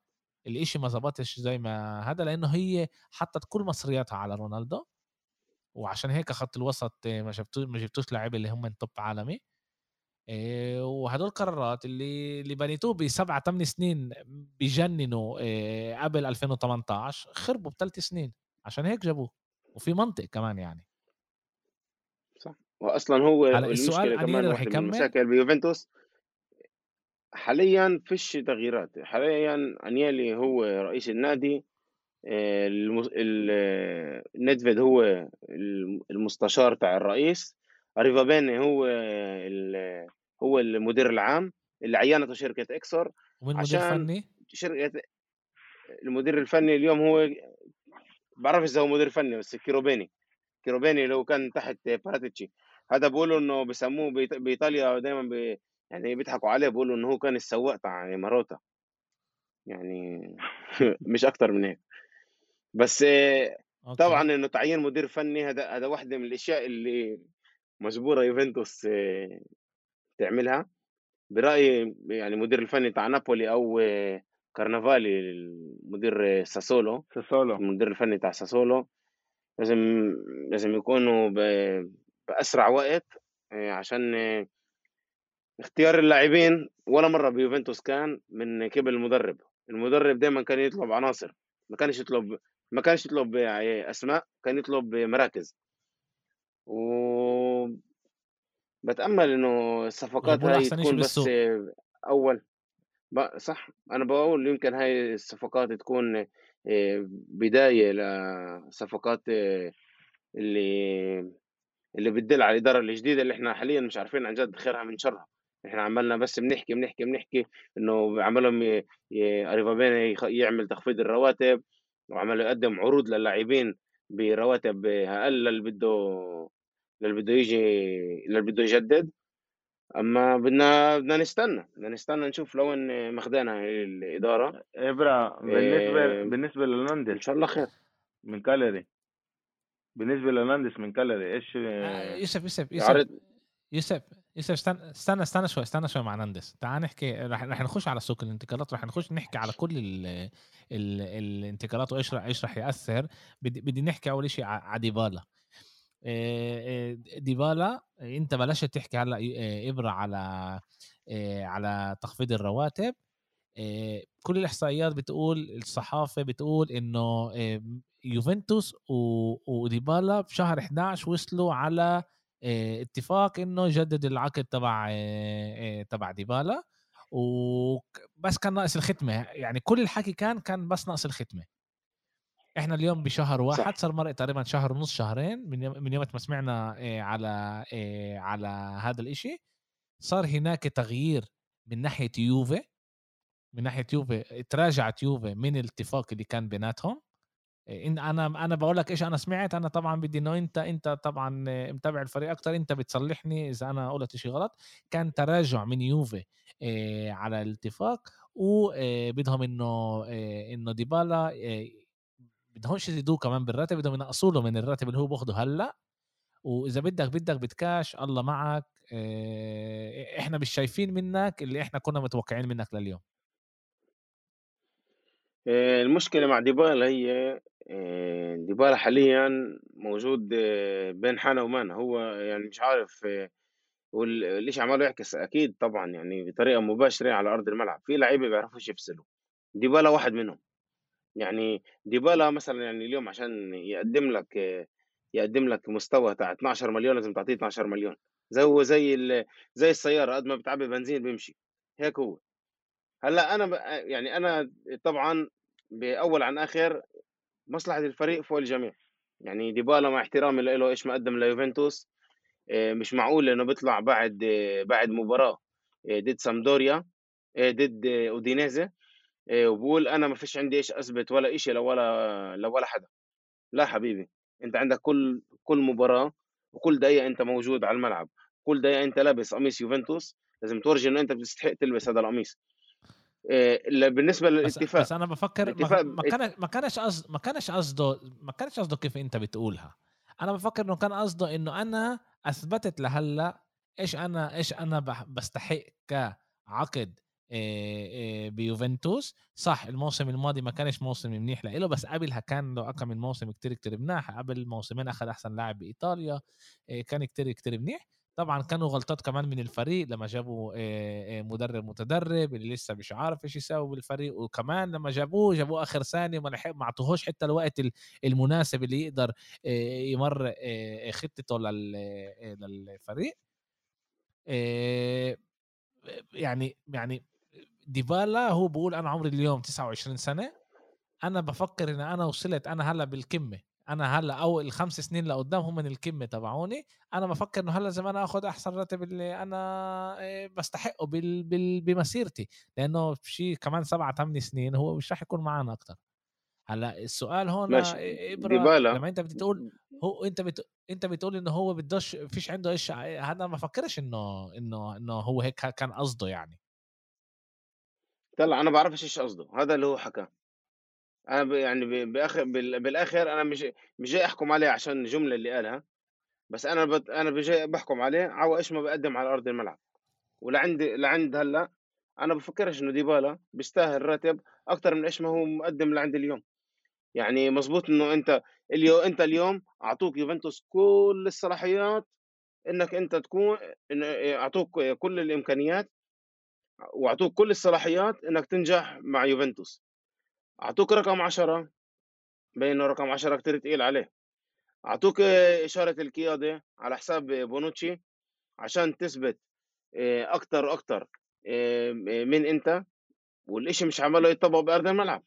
الإشي ما ظبطش زي ما هذا لأنه هي حطت كل مصرياتها على رونالدو وعشان هيك خط الوسط ما جبتوش ما جبتوش لاعب اللي هم top عالمي. آه، وهدول قرارات اللي اللي بنيتوه بسبعة ثمان سنين بجننوا آه، قبل 2018 خربوا بثلاث سنين. عشان هيك جابوه. وفي منطق كمان يعني. صح. واصلا هو السؤال كمان رح يكمل المشاكل بيوفنتوس حاليا فيش تغييرات. حاليا أنيلي هو رئيس النادي آه، النيدفيد هو المستشار تاع الرئيس ريفابيني هو هو المدير العام اللي عينته شركة إكسور ومين المدير الفني؟ شركة المدير الفني اليوم هو بعرف إذا هو مدير فني بس كيروبيني كيروبيني لو كان تحت باراتيتشي هذا بيقولوا إنه بسموه بإيطاليا دائما بي يعني بيضحكوا عليه بيقولوا إنه هو كان السواق تاع ماروتا يعني مش أكتر من هيك بس أوكي. طبعا إنه تعيين مدير فني هذا هذا واحدة من الأشياء اللي مجبورة يوفنتوس تعملها. برأيي يعني المدير الفني تاع نابولي أو كارنافالي المدير ساسولو ساسولو. المدير الفني تاع ساسولو لازم لازم يكونوا بأسرع وقت عشان اختيار اللاعبين. ولا مرة بيوفنتوس كان من قبل المدرب. المدرب دائما كان يطلب عناصر. ما كانش يطلب ما كانش يطلب أسماء كان يطلب مراكز. و بتأمل إنه الصفقات هاي تكون بس أول. صح أنا بقول يمكن هاي الصفقات تكون آه، بداية لصفقات آه، اللي اللي بتدل على الإدارة الجديدة اللي إحنا حاليا مش عارفين عن جد خيرها من شرها. إحنا عملنا بس بنحكي بنحكي بنحكي إنه عملهم اريفابينا يعمل تخفيض الرواتب وعمل يقدم عروض للاعبين برواتب أقل للي بده للي بده يجي للي بده يجدد. أما بدنا بدنا نستنى بدنا نستنى نشوف لو ان مخدانا الإدارة. ابرا بالنسبة إيه بالنسبة للناندس إن شاء الله خير. من كاليري بالنسبة للناندس من كاليري إيش؟ آه، يوسف يوسف يوسف. يوسف يوسف استنى استنى استنى شوي استنى شوي مع ناندس تعال نحكي رح, رح نخش على سوق الانتقالات رح نخش نحكي على كل ال ال الانتقالات وإيش رح إيش رح يأثر. بدي, بدي نحكي أول شيء على ديبالا ديبالا أنت بلاش تحكي هلأ إبرة على على تخفيض الرواتب. كل الإحصائيات بتقول الصحافة بتقول إنه يوفنتوس وديبالا في شهر 11 وصلوا على اتفاق إنه يجدد العقد تبع تبع ديبالا. وبس كان ناقص الختمه يعني كل الحكي كان كان بس ناقص الختمه إحنا اليوم بشهر واحد صح. صار مرق تقريبا شهر ونص شهرين من من يوم ما سمعنا على على هذا الإشي. صار هناك تغيير من ناحية يوفي من ناحية يوفي تراجعت يوفي من الاتفاق اللي كان بيناتهم. إن أنا أنا بقول لك إيش أنا سمعت أنا طبعا بدي إنه أنت أنت طبعا متابع الفريق أكثر أنت بتصلحني إذا أنا قلت شيء غلط. كان تراجع من يوفي على الاتفاق وبدهم إنه إنه ديبالا بدهمش يزيدوه كمان بالراتب بدهم ينقصوا له من الراتب اللي هو باخده هلأ. وإذا بدك بدك بتكاش الله معك. إحنا مش شايفين منك اللي إحنا كنا متوقعين منك لليوم. المشكلة مع ديبالا هي ديبالا حاليا موجود بين حنا ومانا هو يعني مش عارف والشيء عماله يعكس أكيد طبعا يعني بطريقة مباشرة على أرض الملعب. في لعيبة بيعرفوش يفصلوا. ديبالا واحد منهم. يعني ديبالا مثلا يعني اليوم عشان يقدم لك يقدم لك مستوى تاع 12 مليون لازم تعطيه 12 مليون. زي هو زي زي السيارة قد ما بتعبي بنزين بيمشي. هيك هو. هلأ أنا يعني أنا طبعا بأول عن آخر مصلحة الفريق فوق الجميع. يعني ديبالا مع احترامي له إيش ما قدم ليوفنتوس مش معقول إنه بيطلع بعد بعد مباراة ضد سامدوريا ضد أودينيزي. وبقول أنا ما فيش عندي إيش أثبت ولا شيء لولا لولا حدا. لا حبيبي أنت عندك كل كل مباراة وكل دقيقة أنت موجود على الملعب. كل دقيقة أنت لابس قميص يوفنتوس لازم تورجي إنه أنت بتستحق تلبس هذا القميص. بالنسبة للإتفاق بس, بس أنا بفكر ما, ما كان ما كانش قصد ما كانش قصده ما كانش قصده كيف أنت بتقولها. أنا بفكر إنه كان قصده إنه أنا أثبتت لهلأ إيش أنا إيش أنا بستحق كعقد بيوفنتوس. صح الموسم الماضي ما كانش موسم منيح له بس قبلها كان له اكم من موسم كتير كتير مناح. قبل موسمين أخذ أحسن لاعب بإيطاليا كان كتير كتير منيح. طبعا كانوا غلطات كمان من الفريق لما جابوا مدرب متدرب اللي لسه مش عارف إيش يسوي بالفريق. وكمان لما جابوه جابوه آخر ثانية لحق ما أعطوهوش حتى الوقت المناسب اللي يقدر يمر خطته للفريق. يعني يعني ديبالا هو بقول أنا عمري اليوم 29 سنة أنا بفكر إن أنا وصلت أنا هلأ بالكمة أنا هلأ أو الخمس سنين لقدام هم من الكمة تبعوني أنا بفكر إنه هلأ لازم أنا اخذ أحسن راتب اللي أنا آه، بستحقه بال... بال... بمسيرتي لأنه شيء كمان سبعة ثمان سنين هو مش راح يكون معنا أكثر هلأ السؤال هون ديبالا لما أنت بتقول هو أنت بت... أنت بتقول إنه هو بدوش فيش عنده إيش هذا ما فكرش إنه إنه إنه هو هيك كان قصده يعني. طلع أنا بعرفش إيش قصده هذا اللي هو حكاه. أنا ب يعني بآخر بالآخر أنا مش مش جاي أحكم عليه عشان الجملة اللي قالها بس أنا بت أنا جاي بحكم عليه على إيش ما بقدم على أرض الملعب. ولعند لعند هلأ أنا بفكرش إنه ديبالا بيستاهل راتب أكثر من إيش ما هو مقدم لعند اليوم. يعني مزبوط إنه أنت اليوم أنت اليوم أعطوك يوفنتوس كل الصلاحيات إنك أنت تكون إن أعطوك كل الإمكانيات وأعطوك كل الصلاحيات إنك تنجح مع يوفنتوس. أعطوك رقم 10 بينه رقم 10 كتير تقيل عليه. أعطوك إشارة القيادة على حساب بونوتشي عشان تثبت أكتر وأكتر من أنت والإشي مش عمله يطبق بأرض الملعب.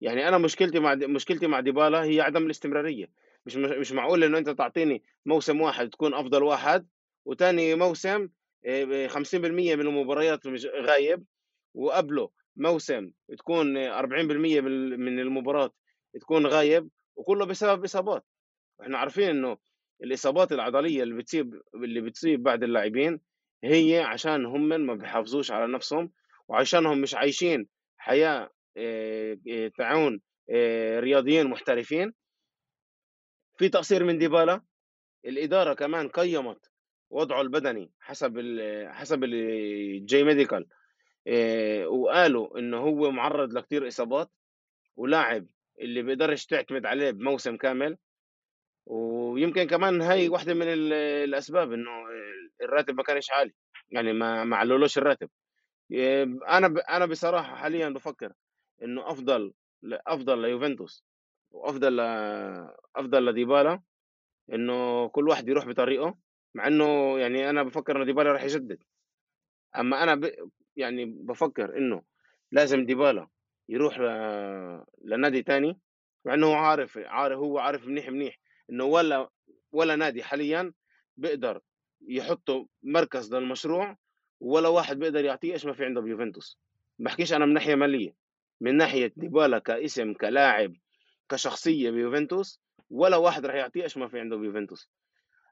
يعني أنا مشكلتي مع مشكلتي مع ديبالا هي عدم الاستمرارية. مش مش معقول إنه أنت تعطيني موسم واحد تكون أفضل واحد وتاني موسم 50% من المباريات غايب وقبله موسم تكون 40% من المباراة تكون غايب وكله بسبب إصابات. إحنا عارفين إنه الإصابات العضلية اللي بتصيب اللي بتصيب بعد اللاعبين هي عشان هم ما بيحافظوش على نفسهم وعشانهم مش عايشين حياة تعون رياضيين محترفين. في تقصير من ديبالا الإدارة كمان قيمت وضعه البدني حسب حسب ال J Medical آه، وقالوا انه هو معرض لكتير إصابات ولاعب اللي بيقدرش تعتمد عليه بموسم كامل. ويمكن كمان هاي واحدة من الأسباب إنه الراتب ما كانش عالي يعني ما ما علولوش الراتب. آه، أنا ب... أنا بصراحة حاليا بفكر إنه أفضل أفضل ليوفنتوس وأفضل أفضل لديبالا إنه كل واحد يروح بطريقه. مع إنه يعني أنا بفكر إنه ديبالا راح يجدد. أما أنا ب... يعني بفكر إنه لازم ديبالا يروح ل... لنادي تاني مع إنه هو عارف عارف هو عارف منيح منيح إنه ولا ولا نادي حاليا بيقدر يحطه مركز للمشروع ولا واحد بيقدر يعطيه إيش ما في عنده بيوفنتوس. بحكيش أنا من ناحية مالية من ناحية ديبالا كاسم كلاعب كشخصية بيوفنتوس ولا واحد راح يعطيه إيش ما في عنده بيوفنتوس.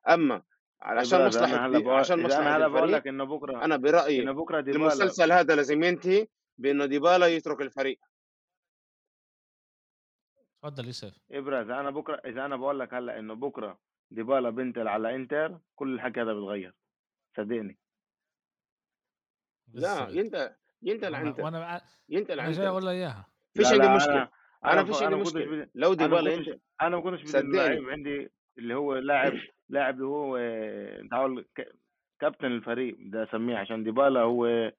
أما عشان مصلحة عشان مصلحة أنا بقول لك إنه بكره أنا برأيي إنه بكرة ديبالا. المسلسل هذا لازم ينتهي بإنه ديبالا يترك الفريق. تفضل يوسف. ابرز أنا بكره إذا أنا بقول لك هلأ إنه بكرة ديبالا بنتل على إنتر كل الحكي هذا بيتغير. صدقني. لا ينتهي ينتهي وأنا لعنتر وأنا ينتهي أنا جاي أقول له إياها. فيش عندي مشكلة. أنا فيش عندي مشكلة. لو ديبالا أنا ما كنتش بدي. اللعيب عندي اللي هو لاعب لاعب اللي هو ك- كابتن الفريق بدي أسميه عشان ديبالا هو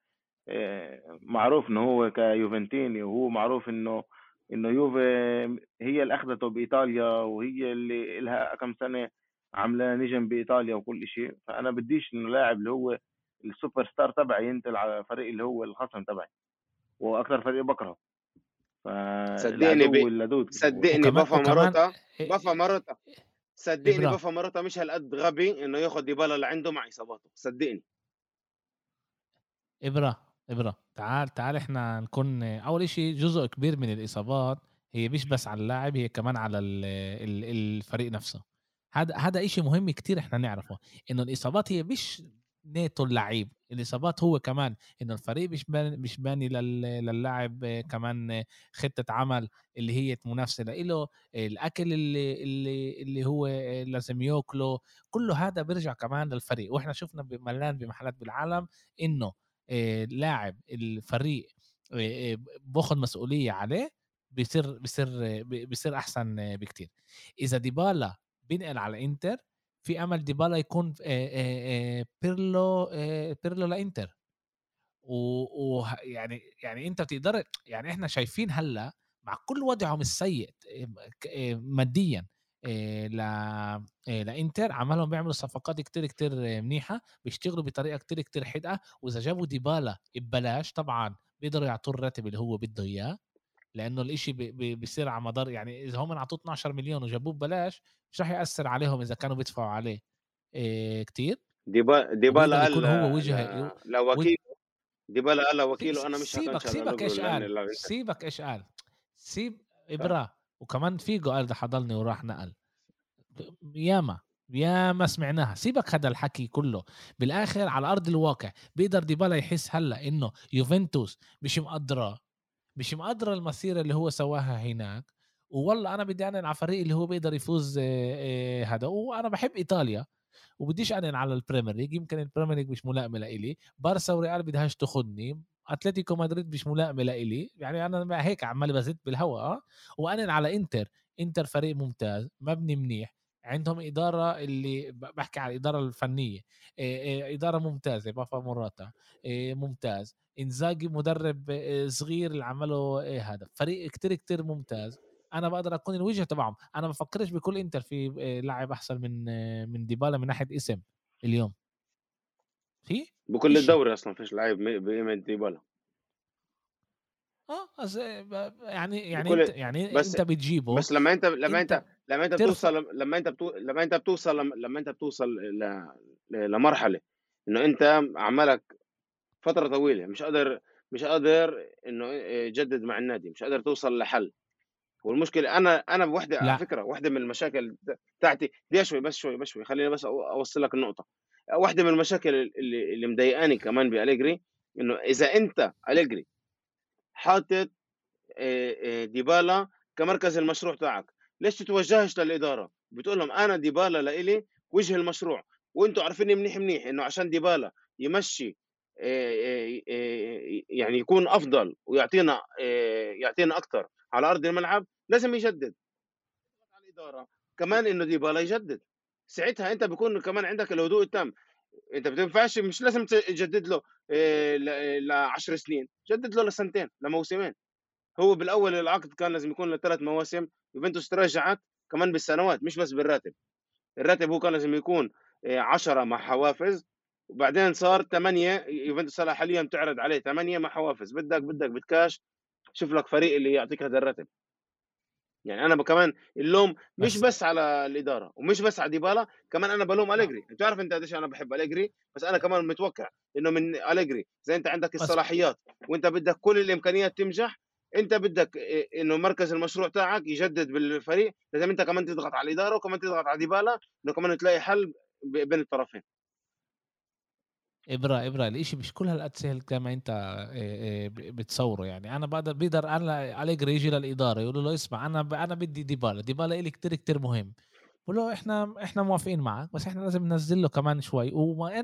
آه، معروف إنه هو كيوفنتيني وهو معروف إنه إنه يوفي هي اللي أخذته بإيطاليا وهي اللي لها كم سنة عاملة نجم بإيطاليا وكل شيء. فأنا بديش إنه لاعب اللي هو السوبر ستار تبعي ينتقل على فريق اللي هو الخصم تبعي وأكثر فريق بكرهه صدقني ب- فالعدو اللدود. صدقني وكمان ماروتا إيه- بيبي ماروتا. صدقني إبرة. بيبي ماروتا مش هالقد غبي إنه ياخذ ديبالا لعنده مع إصاباته صدقني. ابره ابره تعال تعال إحنا نكون أول إشي جزء كبير من الإصابات هي مش بس على اللاعب هي كمان على ال- ال- الفريق نفسه. هذا هذا إشي مهم كتير إحنا نعرفه إنه الإصابات هي مش نيتو اللعيب. الإصابات هو كمان إنه الفريق مش باني مش باني لل- للاعب آه، كمان آه، خطة عمل اللي هي منافسة له الأكل اللي اللي اللي هو آه، لازم يأكله. كله هذا بيرجع كمان للفريق. وإحنا شفنا بملان بمحلات بالعالم إنه لاعب الفريق باخذ مسؤولية عليه آه، بي- بيصير أحسن بكتير. إذا ديبالا بينقل على إنتر في أمل ديبالا يكون بيرلو بيرلو لانتر ويعني يعني أنت بتقدر يعني إحنا شايفين هلا مع كل وضعهم السيء ماديا ل لانتر عمالهم بيعملوا صفقات كتير كتير منيحة بيشتغلوا بطريقة كتير كتير حدقة وإذا جابوا ديبالا ببلاش طبعا بيقدروا يعطوه الراتب اللي هو بده إياه. لأنه الإشي بي- بي- بيصير على مدار يعني إذا هم أعطوه 12 مليون وجابوه ببلاش مش راح يأثر عليهم إذا كانوا بيدفعوا عليه. إيه كتير. ديبا ديبالا وبيقدر قال يكون هو ل- وجه ل- لوكيل ديبالا قال لوكيله أنا مش سيبك سيبك إيش قال؟ سيبك إيش قال؟ سيب إبرا. وكمان فيجو قال ده حضلني وراح نقل. ياما ياما سمعناها. سيبك هذا الحكي كله. بالآخر على أرض الواقع بيقدر ديبالا يحس هلأ إنه يوفنتوس مش مقدرة. مش مقدره المسيره اللي هو سواها هناك والله أنا بدي انقل على فريق اللي هو بيقدر يفوز آه، آه، هذا وأنا بحب إيطاليا وبديش انقل على ال Premier League يمكن ال Premier League مش ملائمة لإلي بارسا وريال بدهاش تاخذني أتلتيكو مدريد مش ملائمة لإلي يعني أنا هيك عمال بزت بالهواء آه وانقل على إنتر إنتر فريق ممتاز مبني منيح. عندهم إدارة اللي بحكي على إيه إيه إدارة ممتازة بابا ماروتا ممتاز. إنزاجي مدرب صغير اللي عمله هذا. فريق كتير كتير ممتاز. أنا بقدر أكون الوجه تبعهم. أنا ما بفكرش بكل إنتر في لاعب أحسن من من ديبالا من ناحية اسم اليوم. في؟ بكل. الدوري أصلا فيش لعيب بقيمه ديبالا. آه يعني يعني أنت يعني بس- أنت بتجيبه بس لما أنت لما أنت أنت لما أنت بتوصل لما أنت بتو... لما أنت بتوصل لما أنت بتوصل ل... لمرحلة إنه أنت عمالك فترة طويلة مش قادر مش قادر إنه يجدد مع النادي مش قادر توصل لحل والمشكلة أنا أنا بوحدة. على فكرة واحدة من المشاكل بتاعتي دي شوي بس شوي بس شوي خليني بس أوصل لك النقطة واحدة من المشاكل اللي اللي مضايقاني كمان بأليجري إنه إذا أنت أليجري حاطط ديبالا كمركز المشروع تاعك. ليش تتوجهش للإدارة؟ بتقول لهم أنا ديبالا لإلي وجه المشروع وأنتم عارفيني منيح منيح إنه عشان ديبالا يمشي يعني يكون أفضل ويعطينا يعطينا أكثر على أرض الملعب لازم يجدد. على الإدارة كمان إنه ديبالا يجدد. ساعتها أنت بيكون كمان عندك الهدوء التام. انت بتنفعش مش لازم تجدد له ل 10 سنين جدد له لسنتين لموسمين. هو بالأول العقد كان لازم يكون لثلاث مواسم يوفنتوس تراجعت كمان بالسنوات مش بس بالراتب. الراتب هو كان لازم يكون 10 مع حوافز وبعدين صار 8 يوفنتوس حاليا بتعرض عليه 8 مع حوافز. بدك بدك بتكاش شوف لك فريق اللي يعطيك هذا الراتب. يعني أنا كمان اللوم مش بس, على الإدارة ومش بس على ديبالا كمان أنا بلوم أليجري. أنت عارف أنت قديش أنا بحب أليجري؟ بس أنا كمان متوقع إنه من أليجري. زي أنت عندك الصلاحيات وأنت بدك كل الإمكانيات تنجح أنت بدك إنه مركز المشروع تاعك يجدد بالفريق. لازم أنت كمان تضغط على الإدارة وكمان تضغط على ديبالا إنه كمان تلاقي حل بين الطرفين. إبرة إبرة الإشي مش كل هالقد سهل كما أنت بتصوره يعني. أنا بقدر بقدر أنا أليجري يجي للإدارة يقولوا له اسمع أنا أنا بدي ديبالا ديبالا الي كتير كتير مهم. بقول له إحنا إحنا موافقين معك بس إحنا لازم ننزل له كمان شوي. وما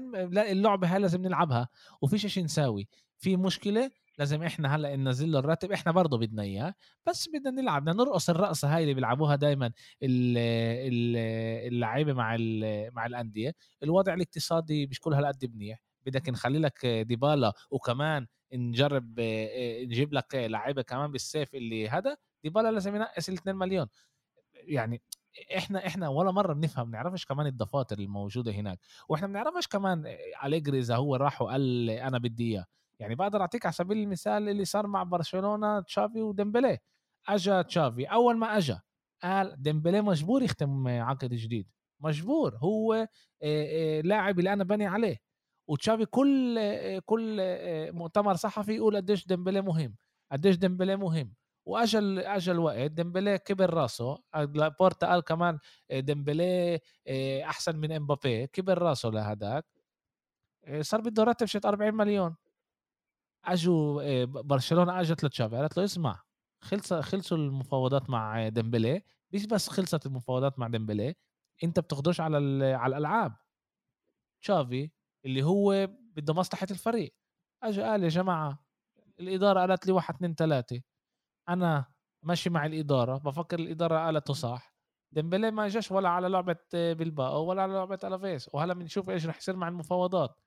اللعبة هاي لازم نلعبها. وفيش شيء نساوي. في مشكلة لازم إحنا هلأ ننزل له الراتب إحنا برضه بدنا إياه. بس بدنا نلعب بدنا نرقص الرقصة هاي اللي بيلعبوها دائما اللعيبة مع مع الأندية. الوضع الاقتصادي مش كل هالقد منيح. بدك نخلي لك ديبالا وكمان نجرب نجيب لك لعيبة كمان بالسيف اللي هذا ديبالا لازم ينقص ال 2 مليون. يعني إحنا إحنا ولا مرة بنفهم بنعرفش كمان الدفاتر الموجودة هناك. وإحنا بنعرفش كمان أليجري إذا هو راح وقال أنا بدي إياه. يعني بقدر أعطيك على سبيل المثال اللي صار مع برشلونة تشافي وديمبلي. أجا تشافي أول ما أجا قال ديمبلي مجبور يختم عقد جديد. مجبور هو لاعب اللي أنا بني عليه. وتشافي كل كل مؤتمر صحفي يقول قديش ديمبلي مهم. قديش ديمبلي مهم. وأجل أجل وقت ديمبلي كبر راسه. لابورتا قال كمان ديمبلي أحسن من إمبابي. كبر راسه لهداك. صار بده راتب شط 40 مليون. أجوا برشلونة أجت لتشافي. قالت له اسمع خلص خلصوا المفاوضات مع ديمبلي. مش بس خلصت المفاوضات مع ديمبلي أنت بتاخذوش على على الألعاب. تشافي اللي هو بده مصلحة الفريق. اجى قال يا جماعة الإدارة قالت لي واحد اثنين ثلاثة أنا ماشي مع الإدارة بفكر الإدارة قالته صح. ديمبلي ما اجاش ولا على لعبة بلباو ولا على لعبة ألافيس. وهلا بنشوف إيش رح يصير مع المفاوضات.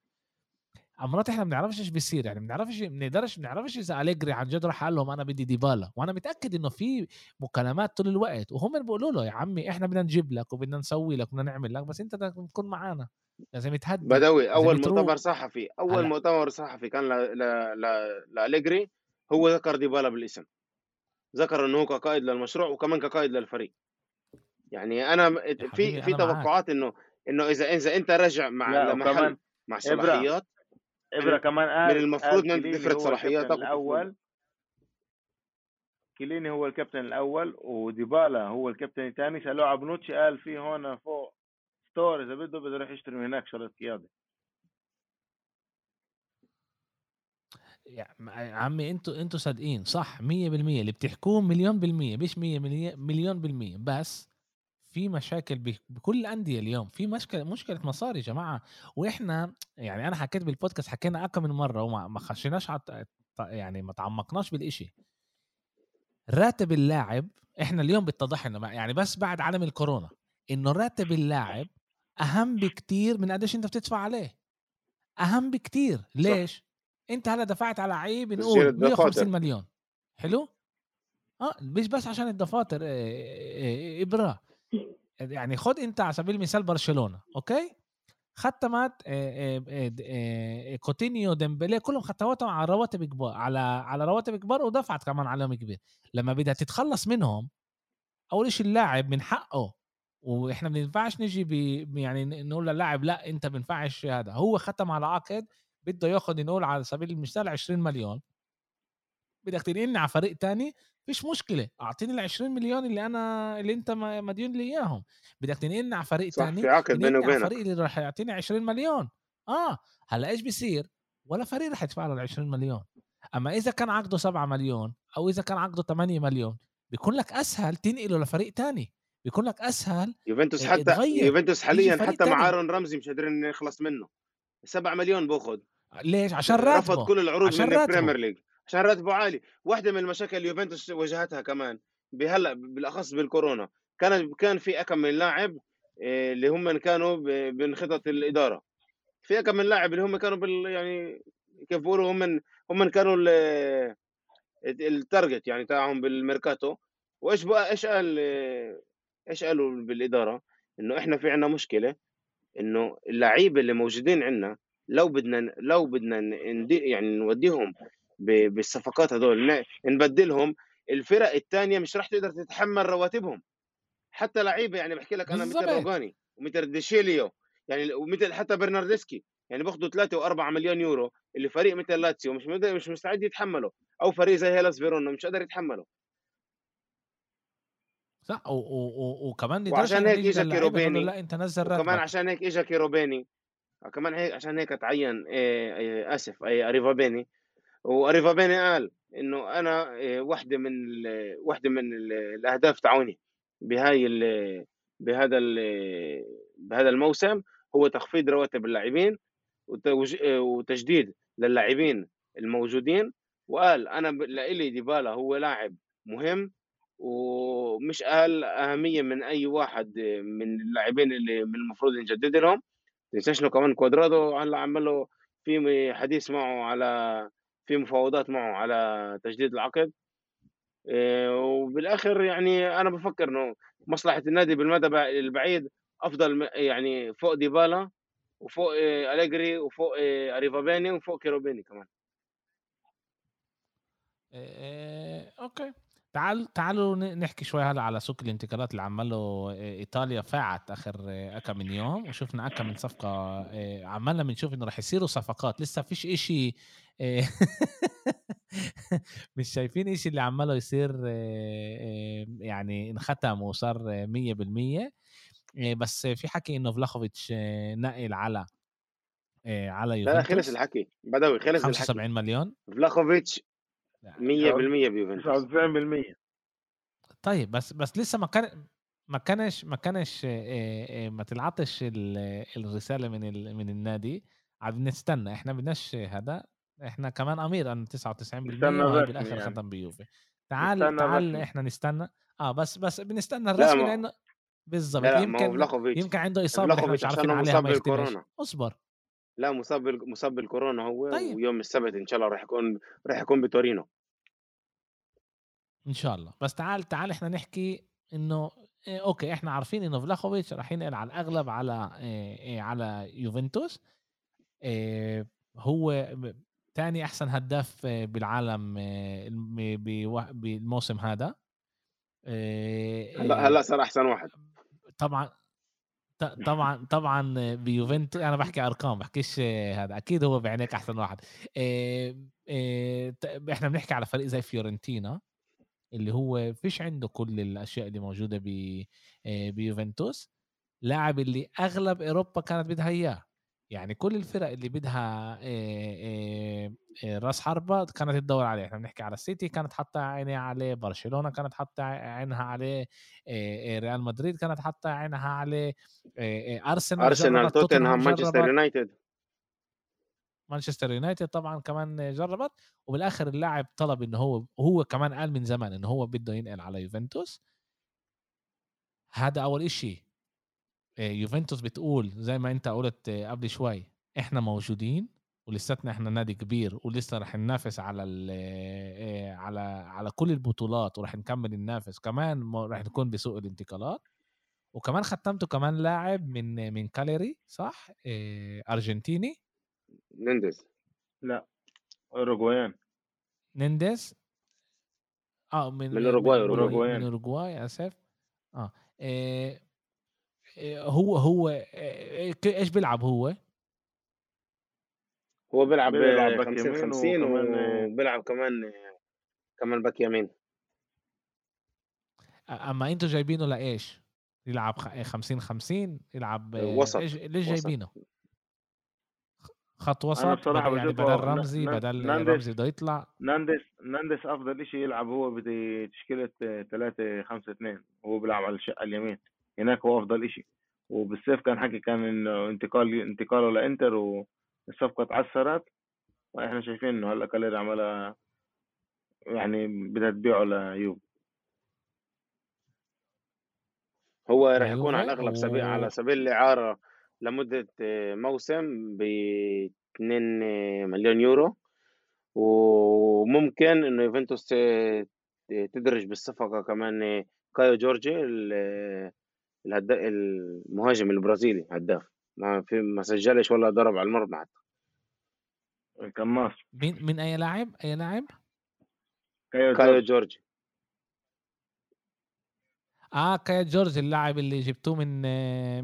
مرات إحنا ما بنعرفش إيش بيصير يعني ما بنعرفش ما بنقدرش ما بنعرفش إذا أليجري عن جد راح قال لهم أنا بدي ديبالا وأنا متأكد إنه في مكالمات طول الوقت وهم بيقولوا له يا عمي إحنا بدنا نجيب لك وبدنا نسوي لك وبدنا نعمل لك بس أنت بدك تكون معنا لازم يتهدى. بدوي أول مؤتمر صحفي أول هلا. مؤتمر صحفي كان لأليجري هو ذكر ديبالا بالاسم. ذكر إنه هو كقائد للمشروع وكمان كقائد للفريق. يعني أنا في في توقعات إنه إنه إذا إذا أنت رجع مع مع صلاحيات إبرة كمان قال من المفروض إن تفرض صلاحياتك الأول. كيليني هو الكابتن الأول وديبالا هو الكابتن الثاني. سالوه على بنوتشي قال في هون فوق ستور إذا بده بده يروح يشتري من هناك شغله قياده يا عمي أنتوا أنتوا صادقين صح 100% اللي بتحكوه مليون بالمية مش 100 مليون بالمية. بس في مشاكل بكل الانديه اليوم في مشكلة مشكلة مصاري يا جماعة. وإحنا يعني أنا حكيت بالبودكاست حكينا أكثر من مرة وما ما خشيناش يعني ما تعمقناش بالإشي. راتب اللاعب إحنا اليوم بيتضح لنا يعني بس بعد عالم الكورونا إنه راتب اللاعب أهم بكتير من قديش أنت بتدفع عليه. أهم بكتير. ليش؟ صح. أنت هلا دفعت على عيب نقول 150 مليون. حلو؟ آه مش بس عشان الدفاتر ابره يعني خد انت على سبيل المثال برشلونة أوكي؟ ختمت كوتينيو ديمبلي كلهم ختمتهم على رواتب كبار على على رواتب كبار ودفعت كمان عليهم كبير لما بدها تتخلص منهم أول شيء اللاعب من حقه وإحنا ما بينفعش نجي بي يعني نقول للاعب لا أنت ما بينفعش هذا. هو ختم على عقد بده ياخذ نقول على سبيل المثال 20 مليون. بدك تنقلني على فريق تاني فيش مشكلة أعطيني ال 20 مليون اللي أنا اللي أنت مديون لي إياهم. بدك تنقلني على فريق صح تاني في عقد بيني وبينك. الفريق اللي راح يعطيني 20 مليون. آه هلا إيش بيصير؟ ولا فريق راح يدفع له ال 20 مليون. أما إذا كان عقده 7 مليون أو إذا كان عقده 8 مليون بيكون لك أسهل تنقله لفريق تاني. بيكون لك أسهل يوفنتوس حتى يوفنتوس حاليا حتى مع آرون رمزي مش قادرين نخلص منه. 7 مليون بأخذ. ليش؟ عشان راتبه. رفض كل العروض من ال Premier League عشان راتبه عالي واحدة من المشاكل اللي يوفنتوس واجهتها كمان بهلا بالأخص بالكورونا. كان كان في أكم من لاعب آه، اللي هم كانوا من خطط الإدارة. في أكم من لاعب اللي هم كانوا بال يعني كيف بيقولوا هم هم كانوا التارجت يعني تاعهم بالميركاتو. وإيش بقى إيش قال إيش قالوا بالإدارة؟ إنه إحنا في عندنا مشكلة إنه اللعيبة اللي موجودين عندنا لو بدنا لو بدنا يعني نوديهم بالصفقات هذول. نبدلهم الفرق الثانية مش راح تقدر تتحمل رواتبهم. حتى لعيبة يعني بحكي لك أنا مثل روجاني ومثل دي شيليو يعني ومثل حتى برناردسكي يعني بياخذوا 3 و4 مليون يورو اللي فريق مثل لاتسيو مش مش مستعد يتحمله أو فريق زي هيلاس فيرونا مش قادر يتحمله صح. و... و... وكمان وعشان هيك اجى كيروبيني. لا أنت نزل وكمان عشان هيك اجى كيروبيني. كمان هيك عشان هيك تعين إيه إيه آسف إيه أريفابيني. وأريفابيني قال إنه أنا إيه واحدة من واحدة من الأهداف تاعوني بهاي بهذا بهذا الموسم هو تخفيض رواتب اللاعبين وتجديد للاعبين الموجودين. وقال أنا لإلي ديبالا هو لاعب مهم ومش أقل أهمية من أي واحد من اللاعبين اللي من المفروض نجدد لهم. تنساش كمان كوادرادو هلأ عمل له في حديث معه على في مفاوضات معه على تجديد العقد. آه، وبالآخر يعني أنا بفكر إنه مصلحة النادي بالمدى البعيد أفضل يعني فوق ديبالا وفوق آه، أليجري وفوق آه، أريفابيني وفوق كيروبيني كمان. أوكي. تعال تعالوا نحكي شوي هلا على سوق الانتقالات اللي عمله إيطاليا فاعت آخر أكا من يوم وشفنا أكا من صفقة عمالنا بنشوف إنه رح يصيروا صفقات لسه فيش إشي مش شايفين إشي اللي عماله يصير يعني انختم وصار 100% بس في حكي إنه فلاخوفيتش نقل على على يوفنتوس لا خلص الحكي بدوي خلص 75 الحكي. مليون. فلاخوفيتش 100% بيوفنتوس. 99% طيب بس بس لسه ما كان ما كانش ما كانش ما تلعطش الرساله من من النادي. عاد نستنى إحنا بدناش هذا. إحنا كمان أمير أن 99% بالآخر يعني. ختم بيوفي. تعال تعال رسمي. إحنا نستنى. آه بس بس بنستنى الرسمي لأنه بالضبط. يمكن يمكن عنده إصابة إحنا مش عارفين عليها ما أصبر. لا مصاب مصاب بالكورونا هو طيب. ويوم السبت إن شاء الله راح يكون راح يكون بتورينو. إن شاء الله. بس تعال تعال إحنا نحكي إنه إيه أوكي إحنا عارفين إنه فلاخوفيتش راح ينقل على الأغلب على إيه إيه على يوفنتوس. إيه هو ثاني أحسن هداف بالعالم بالموسم هذا. هلا هلا صار أحسن واحد. طبعا طبعا طبعا بيوفنتوس أنا بحكي أرقام بحكيش هذا أكيد هو بعينيك أحسن واحد. إحنا بنحكي على فريق زي فيورنتينا اللي هو فيش عنده كل الأشياء اللي موجودة بيوفنتوس. لاعب اللي أغلب أوروبا كانت بدها إياه. يعني كل الفرق اللي بدها راس حربة كانت تدور عليه إحنا بنحكي على السيتي كانت حاطة عينيها عليه برشلونة كانت حاطة عينها عليه ريال مدريد كانت حاطة عينها عليه أرسنال أرسنال توتنهام مانشستر يونايتد. مانشستر يونايتد طبعا كمان جربت. وبالآخر اللاعب طلب إنه هو هو كمان قال من زمان إنه هو بده ينقل على يوفنتوس. هذا أول إشي. يوفنتوس بتقول زي ما انت قلت قبل شوي إحنا موجودين ولساتنا إحنا نادي كبير ولسه رح ننافس على على على كل البطولات ورح نكمل ننافس كمان رح نكون بسوق الانتقالات وكمان ختمته كمان لاعب من من كاليري صح؟ أرجنتيني؟ نندز لا أوروغوايان. نانديز آه من من أوروغواي من أوروغواي. آسف. آه إيه هو هو إيش بيلعب هو؟ هو بيلعب, بيلعب 50 50 وبيلعب كمان كمان باك يمين أما أنتوا جايبينه لإيش؟ يلعب 50 50 يلعب وسط ليش ليش جايبينه؟ خط وسط بدل يعني بدل رمزي بدل رمزي بده يطلع ناندس ناندس أفضل شيء يلعب هو بتشكيلة 3 5 2 وهو بيلعب على الشقه اليمين هناك هو أفضل شيء وبالسيف كان حكي كان إنه انتقال انتقاله لانتر والصفقة اتعثرت. وإحنا شايفين إنه هلأ كاليري عملها يعني بدها تبيعه ليوب هو راح يكون على الأغلب سبيل على سبيل الإعارة لمدة موسم ب 2 مليون يورو. وممكن إنه يوفنتوس تدرج بالصفقة كمان كايو جورجي الهدا المهاجم البرازيلي هداف. ما في ما سجلش ولا ضرب على المرمى حتى. القناص مين من أي لاعب؟ أي لاعب؟ كايو, كايو جورجي. آه كايو جورج اللاعب اللي جبتوه من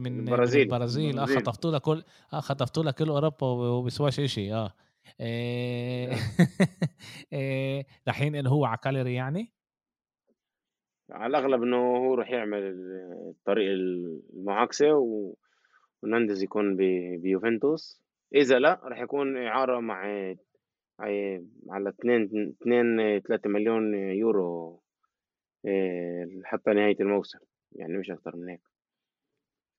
من البرازيل. البرازيل. آه خطفتوا له كل آه خطفتوا له كل اوروبا وبيسواش شيء آه. إيه... إيه... رح ينقل هو على كالياري يعني. على الأغلب إنه هو راح يعمل الطريق المعاكسة و... ونانديز يكون بيوفنتوس. إذا لا راح يكون إعارة مع على 2 2 3 مليون يورو إيه، حتى نهاية الموسم يعني مش أكتر من هيك.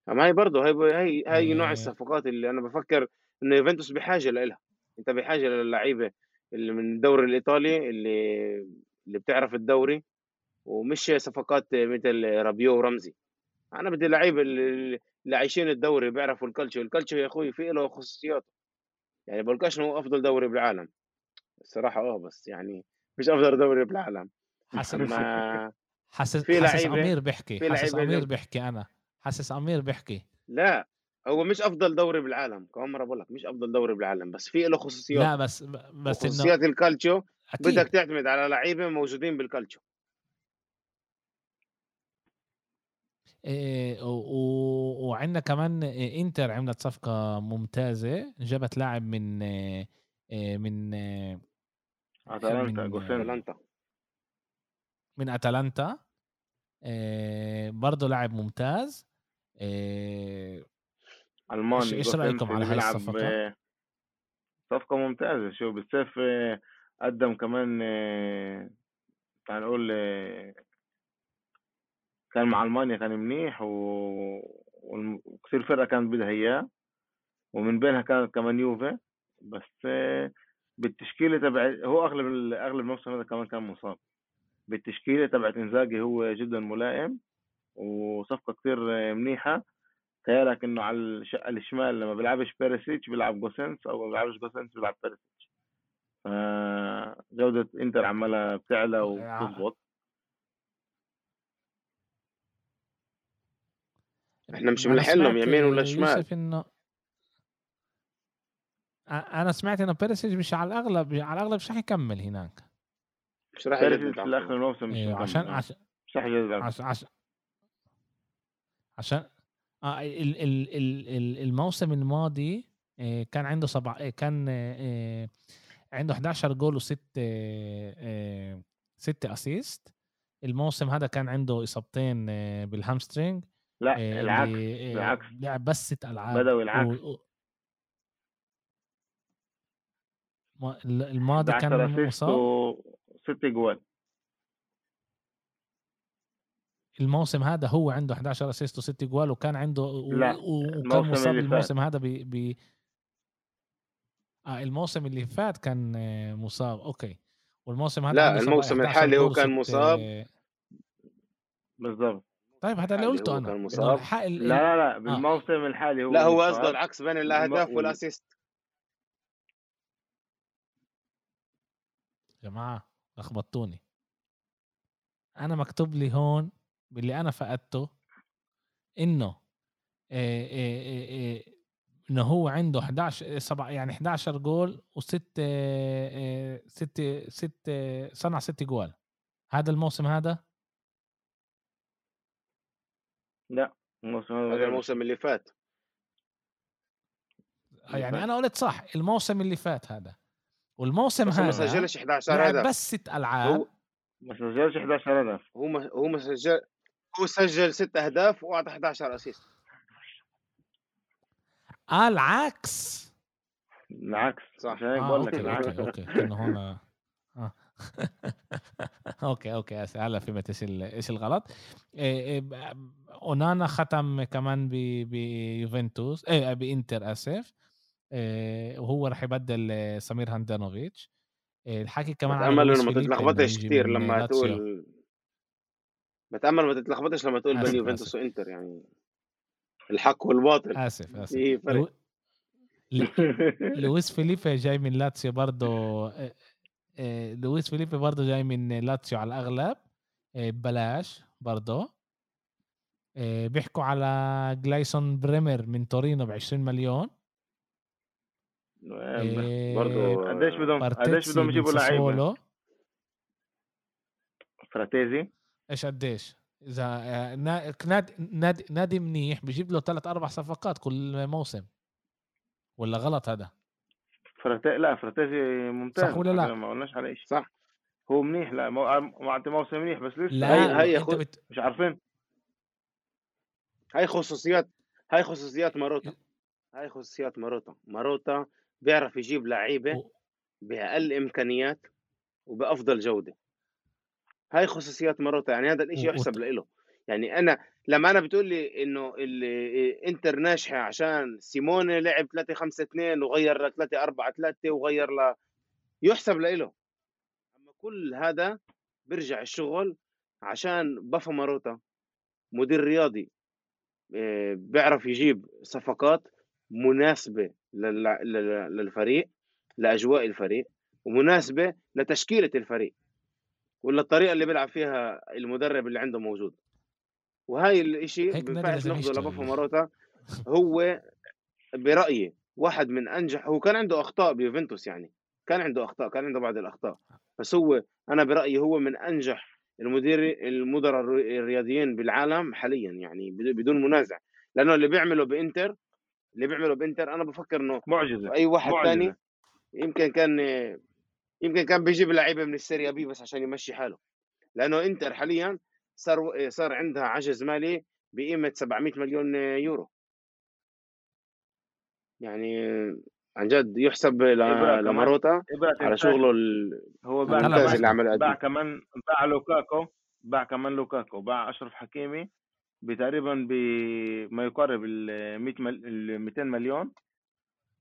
أما هي برضه هي هي هي نوع الصفقات اللي أنا بفكر إنه يوفنتوس بحاجة لها أنت بحاجة للعيبة اللي من الدوري الإيطالي اللي اللي بتعرف الدوري. ومش صفقات مثل رابيو ورمزي. أنا بدي لعيبه اللي, عايشين الدوري بيعرفوا الكالتشو. الكالتشو يا أخوي في له خصوصيات. يعني بولكاش هو أفضل دوري بالعالم. الصراحة آه بس يعني مش أفضل دوري بالعالم. حسب ما حاسس في حاسس أمير بيحكي. حاسس أمير بيحكي أنا. حاسس أمير بيحكي. لا هو مش أفضل دوري بالعالم. كمان مرة بقول لك مش أفضل دوري بالعالم بس في له خصوصيات. لا بس بس خصوصيات إنه... الكالتشو أكيد. بدك تعتمد على لعيبة موجودين بالكالتشو إيه و... وعندنا كمان انتر عملت صفقة ممتازة جابت لاعب من إيه من أتلانتا من... من أتلانتا. برضه لاعب ممتاز. الماني إيش رأيكم على هاي الصفقة؟ صفقة ممتازة. شو بالسيف قدم كمان تعال نقول كان مع ألمانيا كان منيح و... وكثير فرقة كانت بدها إياه ومن بينها كانت كمان يوفي بس بالتشكيلة تبع هو أغلب أغلب الموسم هذا كمان كان مصاب. بالتشكيلة تبعت إنزاجي هو جدا ملائم وصفقة كثير منيحة. تخيلك إنه على الشقه الشمال لما بيلعبش بيريسيتش بيلعب جوزنس أو ما بيلعبش جوزنس بيلعب بيريسيتش. فجودة إنتر عمالة بتعلى وبتظبط إحنا مش بنحلهم يمين ولا شمال. إنه أنا سمعت إنه بيريسيتش مش على الأغلب على الأغلب مش رح يكمل هناك. مش راح يجدد في اخر الموسم مش أيوه عشان عشان مش راح يجدد عشان عشان عشان آه ال ال ال الموسم الماضي آه، كان عنده سبع آه، كان آه، عنده 11 جول وست ست assist الموسم هذا كان عنده إصابتين بال hamstring لا العكس العكس لعب بس ست أجوال. بدوي العكس و... الماضي كان مصاب؟ ست جوال الموسم هذا هو عنده 11 assist وست جوال وكان عنده و... لا وكان مصاب الموسم هذا ب ب آه الموسم اللي فات كان مصاب. أوكي. والموسم هذا لا الموسم الحالي هو كان مصاب. بالضبط. طيب هذا اللي قلته أنا. كان مصاب. لا لا لا آه. بالموسم آه. الحالي هو لا هو قصده العكس بين الاهداف والأسيست. جماعة لخبطتوني أنا مكتوب لي هون باللي أنا فقدته إنه إيه إيه إيه إنه هو عنده 11 سبع يعني 11 جول وست ست ست صنع ست جوال. هذا الموسم هذا لا الموسم هذا الموسم اللي فات. يعني أنا قلت صح الموسم اللي فات هذا. والموسم هذا ما سجلش 11 هدف بس ست ألعاب. هو ما سجلش 11 هدف هو ما هو ما سجل هو سجل ست أهداف وأعطى 11 assist. آه العكس. العكس. صح. آه بقول لك العكس. okay okay كنا هون آه. okay okay هلا فهمت إيش إيش الغلط. إيه إيه أونانا ختم كمان بيوفنتوس إيه بإنتر أسف. إيه وهو راح يبدل سمير هاندانوفيتش الحكي كمان بتأمل إنه ما تتلخبطش كثير لما تقول بتأمل ما تتلخبطش لما تقول بين يوفنتوس وإنتر يعني الحق والباطل. أسف أسف. فرق. لويس فيليبي جاي من لاتسيو برضه لويس فيليبي برضه جاي من لاتسيو على الأغلب. آه، ببلاش برضه. آه، بيحكوا على جلايسون بريمر من تورينو ب 20 مليون برضه قديش بدهم قديش بدهم يجيبوا لعيبة؟ فراتيزي؟ إيش قديش؟ إذا نادي نادي نادي منيح بجيب له ثلاث أربع صفقات كل موسم. ولا غلط هذا؟ فراتي لا فراتيزي ممتاز. صح ولا لا؟ ما قلناش على شيء صح. هو منيح لا معطي موسم منيح بس لسه لا هي, هي خو... بت... مش عارفين. هاي خصوصيات هاي خصوصيات ماروتا. هاي خصوصيات ماروتا. ماروتا بيعرف يجيب لعيبة بأقل إمكانيات وبأفضل جودة. هاي خصوصيات ماروتا يعني هذا الإشي يحسب له يعني أنا لما أنا بتقول لي إنه الانتر ناجحة عشان سيموني لعب 3 5 2 وغير ل 3 4 3 وغير ل يحسب له أما كل هذا بيرجع الشغل عشان بابا ماروتا مدير رياضي آه، بيعرف يجيب صفقات مناسبة للفريق لأجواء الفريق ومناسبة لتشكيلة الفريق ولا الطريقة اللي بيلعب فيها المدرب اللي عنده موجود. وهاي الإشي بينفعش ناخذه لبافا ماروتا هو برأيي واحد من أنجح هو كان عنده أخطاء بيوفنتوس يعني كان عنده أخطاء كان عنده بعض الأخطاء بس هو أنا برأيي هو من أنجح المدير المدراء الرياضيين بالعالم حاليا يعني بدون منازع لأنه اللي بيعمله بإنتر اللي بيعمله بإنتر أنا بفكر إنه معجزة أي واحد ثاني يمكن كان يمكن كان بيجيب لعيبة من ال Serie B بس عشان يمشي حاله لأنه إنتر حاليا صار صار عندها عجز مالي بقيمة 700 مليون يورو. يعني عن جد يحسب لماروتا على شغله هو باع الممتاز اللي عمله باع كمان باع لوكاكو باع كمان لوكاكو. باع أشرف حكيمي بتقريبا بما يقارب ال 100 ال 200 مليون.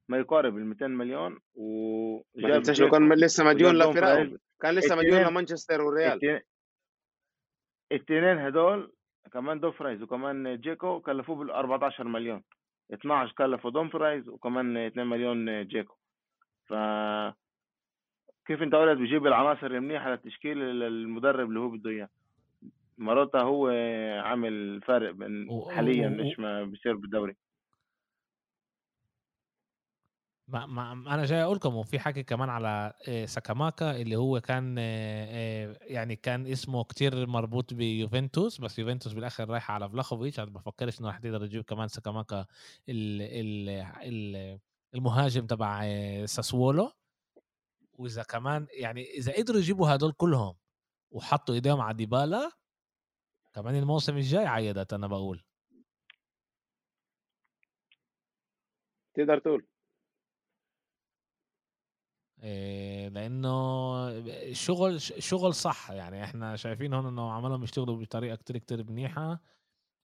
ما يقارب ال 200 مليون وجاب كان لسه مديون لفرقه كان لسه مديون لمانشستر والريال. الاثنين هدول كمان دومفرايز وكمان جيكو كلفوه بال 14 مليون. 12 كلفوا دومفرايز وكمان 2 مليون جيكو. ف كيف انت قلت بيجيب العناصر المنيحة للتشكيل المدرب اللي هو بده إياه؟ ماروتا هو عامل فارق بين حاليا مش ما بيصير بالدوري. ما, ما أنا جاي أقول لكم وفي حكي كمان على آه، ساكاماكا اللي هو كان آه، آه، يعني كان اسمه كتير مربوط بيوفنتوس بس يوفنتوس بالآخر رايحه على فلاخوفيتش. أنا بفكرش إنه رح يقدر يجيب كمان ساكاماكا المهاجم تبع ساسوولو وإذا كمان يعني إذا قدروا يجيبوا هدول كلهم وحطوا إيديهم على ديبالا كمان الموسم الجاي عيدت أنا بقول. تقدر تقول. لأنه شغل شغل صح. يعني إحنا شايفين هون إنه عمالهم يشتغلوا بطريقة كتير كتير منيحة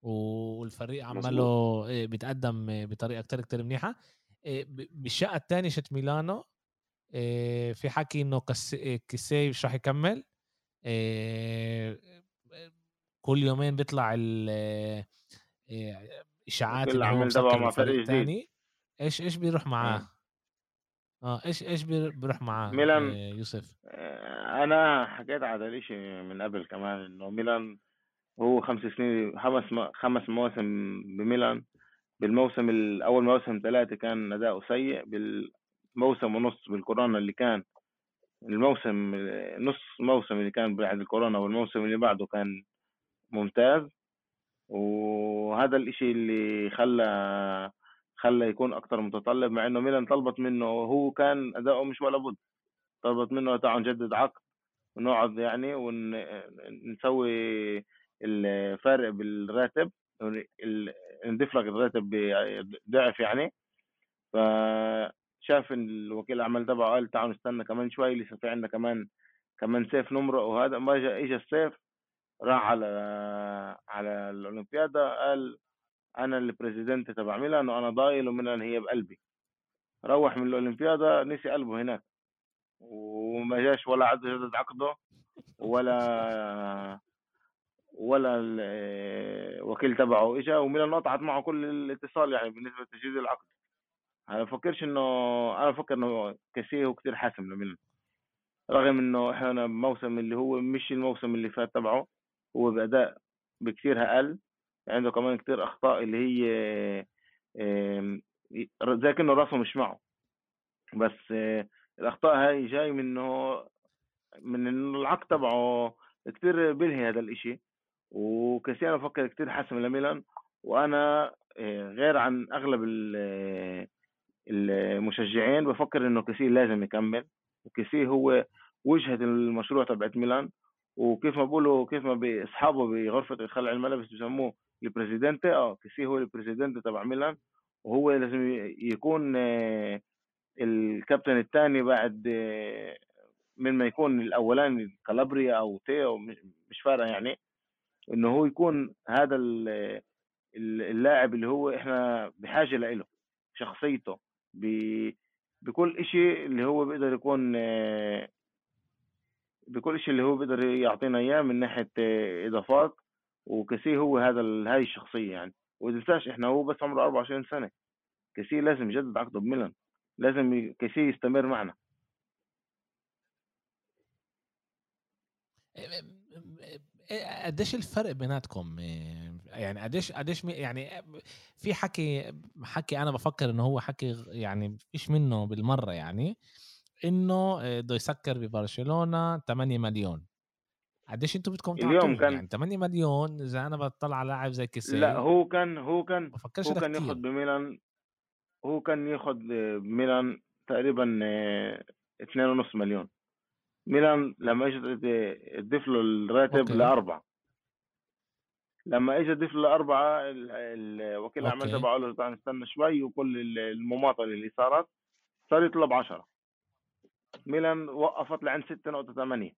والفريق عماله إيه، بيتقدم بطريقة كتير كتير منيحة. إيه، بالشقة الثانية شت ميلانو في حكي إنه كيسي مش راح يكمل. كل يومين بيطلع الاشاعات اللي هو مع فريق الثاني إيش إيش بيروح معاه؟ آه إيش إيش بيروح معاه ميلان. آه، يوسف؟ آه، أنا حكيت على الاشي من قبل كمان إنه ميلان هو خمس سنين خمس خمس مواسم بميلان. بالموسم الأول موسم ثلاثة كان أداؤه سيء بالموسم ونص بالكورونا اللي كان الموسم نص موسم اللي كان بعد الكورونا والموسم اللي بعده كان ممتاز. وهذا الإشي اللي خلى خلى يكون أكثر متطلب مع إنه ميلان طلبت منه وهو كان أداؤه مش ولا بد. طلبت منه تعال نجدد عقد ونقعد يعني ونسوي الفارق بالراتب نضيف لك الراتب ضعف يعني. فشاف الوكيل الأعمال تبعه قال تعالوا نستنى كمان شوي لسه في عندنا كمان كمان صيف نمرق وهذا. ما اجى الصيف راح على على الأولمبيادا قال أنا ال president تبع ميلان وأنا ضايل وميلان هي بقلبي. روح من الاولمبيادا نسي قلبه هناك. وما جاش ولا جدد عقده ولا ولا الوكيل تبعه اجى وميلان قطعت معه كل الاتصال يعني بالنسبة لتجديد العقد. أنا بفكرش إنه أنا بفكر إنه كاسيه كثير حاسم لميلان رغم إنه إحنا موسم اللي هو مش الموسم اللي فات تبعه هو بأداء بكثير أقل. عنده كمان كثير أخطاء اللي هي زي كأنه رأسه مش معه. بس الأخطاء هاي جاي منه من إنه العقد تبعه كثير بلهي هذا الإشي. وكريستيانو بفكر كثير حسم لميلان. وأنا آه، غير عن أغلب المشجعين بفكر إنه كيسي لازم يكمل. وكيسي هو وجهة المشروع تبعت ميلان. وكيف ما بقولوا كيف ما بأصحابه بغرفة خلع الملابس بسموه ال presidente آه كيسي هو ال presidente تبع ميلان وهو لازم يكون آه، الكابتن الثاني بعد آه، من ما يكون الأولاني كالابريا أو تيو مش فارقة يعني إنه هو يكون هذا اللاعب اللي هو إحنا بحاجة له شخصيته بكل شيء اللي هو بيقدر يكون آه، بكل شيء اللي هو بيقدر يعطينا إياه من ناحية إضافات. وكسي هو هذا هاي الشخصية يعني. وتنساش إحنا هو بس عمره 24 سنة. كسي لازم يجدد عقده بميلان لازم كسي يستمر معنا. قديش الفرق بيناتكم؟ يعني قديش قديش يعني في حكي حكي أنا بفكر إنه هو حكي يعني فيش منه بالمرة يعني إنه بده يسكر ببرشلونة 8 مليون. قديش أنتم بدكم اليوم كان يعني 8 مليون إذا أنا بطلع على لاعب زي كيسي لا هو كان هو كان هو كان ياخذ بميلان هو كان ياخذ بميلان تقريبا 2.5 مليون. ميلان لما إجت تضيف له الراتب لأربعة. لما اجى تضيف له لأربعة وكيل الاعمال تبعه قال له تعال نستنى شوي وكل المماطلة اللي صارت صار يطلب 10 ميلان وقفت لعند 6.8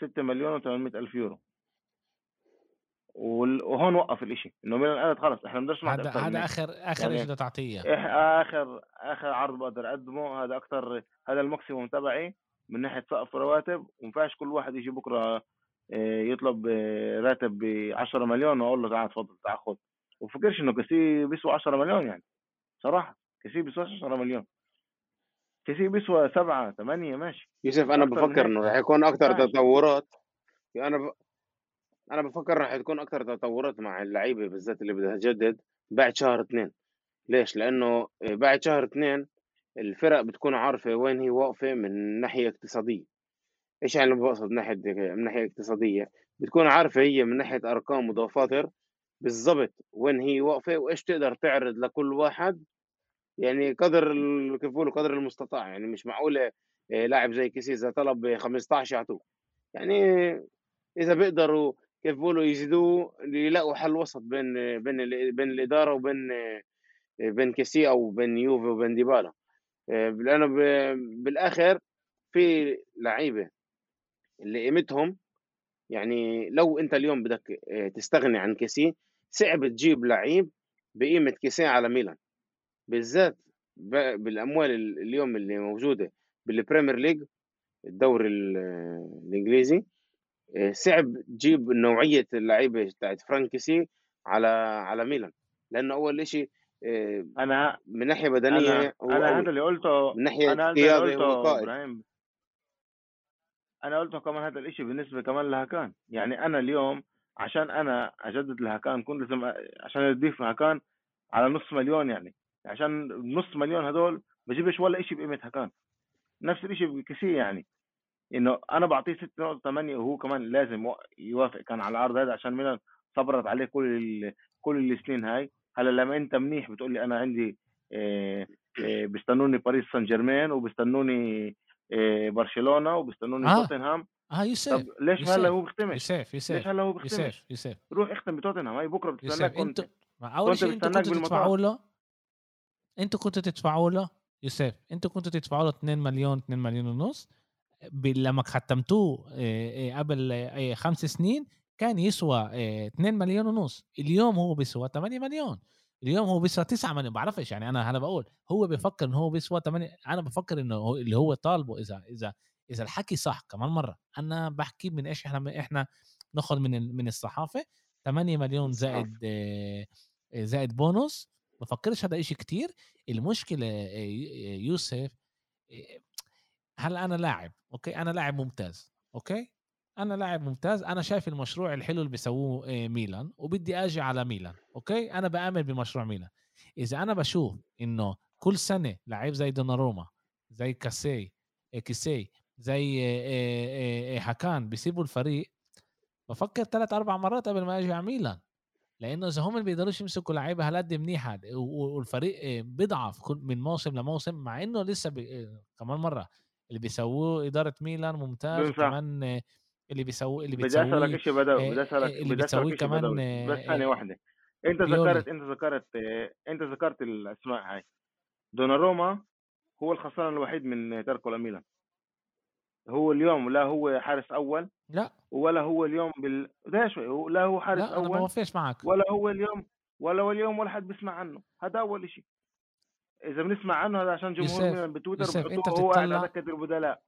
6 مليون و800 ألف يورو. وهون وقف الإشي إنه ميلان قالت خلص إحنا بنقدرش هذا هذا آخر آخر يعني شيء تعطيه آخر آخر عرض بقدر أقدمه هذا أكثر هذا الماكسيموم تبعي من ناحية سقف رواتب وما ينفعش كل واحد يجي بكرة آه، يطلب آه، راتب ب 10 مليون وأقول له تعال تفضل تعال خذ. وفكرش إنه كسي بيسوى 10 مليون يعني صراحة كسي بيسوى 10 مليون. كسي بيسوى 7 8 ماشي. يوسف أنا بفكر إنه راح يكون أكثر تطورات. أنا ب... أنا بفكر راح تكون أكثر تطورات مع اللعيبة بالذات اللي بدها تجدد بعد شهر اثنين. ليش؟ لأنه بعد شهر اثنين الفرق بتكون عارفة وين هي واقفة من ناحية اقتصادية. إيش يعني بقصد من ناحية من ناحية اقتصادية. بتكون عارفة هي من ناحية أرقام ودفاتر بالضبط وين هي واقفة وإيش تقدر تعرض لكل واحد يعني قدر كيف بقولوا قدر المستطاع يعني مش معقولة آه، لاعب زي كيسي اذا طلب 15 يعطوه. يعني إذا بيقدروا كيف بقولوا يزيدوه يلاقوا حل وسط بين بين بين الإدارة وبين آه، بين كيسي أو بين يوفي وبين ديبالا. آه، لأنه بالآخر في لعيبة اللي قيمتهم يعني لو أنت اليوم بدك تستغني عن كيسي صعب تجيب لعيب بقيمة كيسي على ميلان. بالذات بالأموال اليوم اللي موجودة بال Premier League الدوري الإنجليزي آه، صعب تجيب نوعية اللعيبة بتاعت فرانك كيسي على على ميلان لأنه أول شيء آه، أنا من ناحية بدنية أنا, أنا هذا اللي قلته من ناحية أنا هذا اللي قلته إبراهيم. أنا قلته كمان هذا الإشي بالنسبة كمان لهاكان. يعني أنا اليوم عشان أنا أجدد لهاكان كنت لازم عشان أضيف هاكان على نص مليون يعني. عشان نص مليون هدول بجيبش ولا إشي بقيمه هاكان نفس الإشي بكسي يعني. إنه أنا بعطيه 6.8 وهو كمان لازم يوافق كان على العرض هذا عشان ميلان صبرت عليه كل كل السنين هاي. هلا لما أنت منيح بتقول لي أنا عندي آه، آه، بيستنوني باريس سان جيرمان وبيستنوني آه، برشلونة وبيستنوني آه. توتنهام. آه يوسف طب ليش هلا هو بيختمش؟ يوسف يوسف ليش هلا هو بيختمش؟ يوسف يوسف روح اختم بتوتنهام. هاي بكرة بتستناك كنت أنت أول شيء أنتوا كنتوا تدفعوا له أنتوا كنتوا تدفعوا له يوسف أنتوا كنتوا تدفعوا له 2 مليون 2 مليون ونص. لما ختمتوه قبل خمس سنين كان يسوى 2 مليون ونص. اليوم هو بيسوى 8 مليون. اليوم هو بيسوى 9 مليون. بعرفش يعني أنا أنا بقول هو بفكر انه هو بيسوى 8 أنا بفكر إنه اللي هو طالبه إذا إذا إذا الحكي صح كمان مرة. أنا بحكي من إيش إحنا إحنا ناخذ من من الصحافة 8 مليون زائد زائد بونص. بفكرش هذا إشي كتير. المشكلة يوسف هلا أنا لاعب؟ okay أنا لاعب ممتاز. okay أنا لاعب ممتاز. أنا شايف المشروع الحلو اللي بيسووه آه، ميلان وبدي آجي على ميلان. okay أنا بآمن بمشروع ميلان. إذا أنا بشوف إنه كل سنة لعيب زي دوناروما زي كاسي آه، كيسيه زي آه، هاكان بيسيبوا الفريق بفكر ثلاث أربع مرات قبل ما آجي على ميلان. لأنه إذا هم بيقدروش يمسكوا لعيبة هالقد منيحه والفريق بيضعف من موسم لموسم مع إنه لسه بي... كمان مرة اللي بيسووه إدارة ميلان ممتاز كمان اللي بيسووه اللي بيسووه بدي أسألك شيء بدوي بدي أسألك اللي بيسويه كمان بس ثانية واحدة. أنت ذكرت أنت ذكرت أنت ذكرت الاسماء هاي دوناروما هو الخسران الوحيد من تركه لميلان. هو اليوم لا هو حارس أول لا. ولا هو اليوم بال ده شوي لا هو حارس لا اول أنا ما وفيش معك. ولا هو اليوم ولا هو اليوم ولا حد بيسمع عنه. هذا أول شيء إذا بنسمع عنه هذا عشان جمهور ميلان بتويتر بحطوه هو على دكه البدلاء.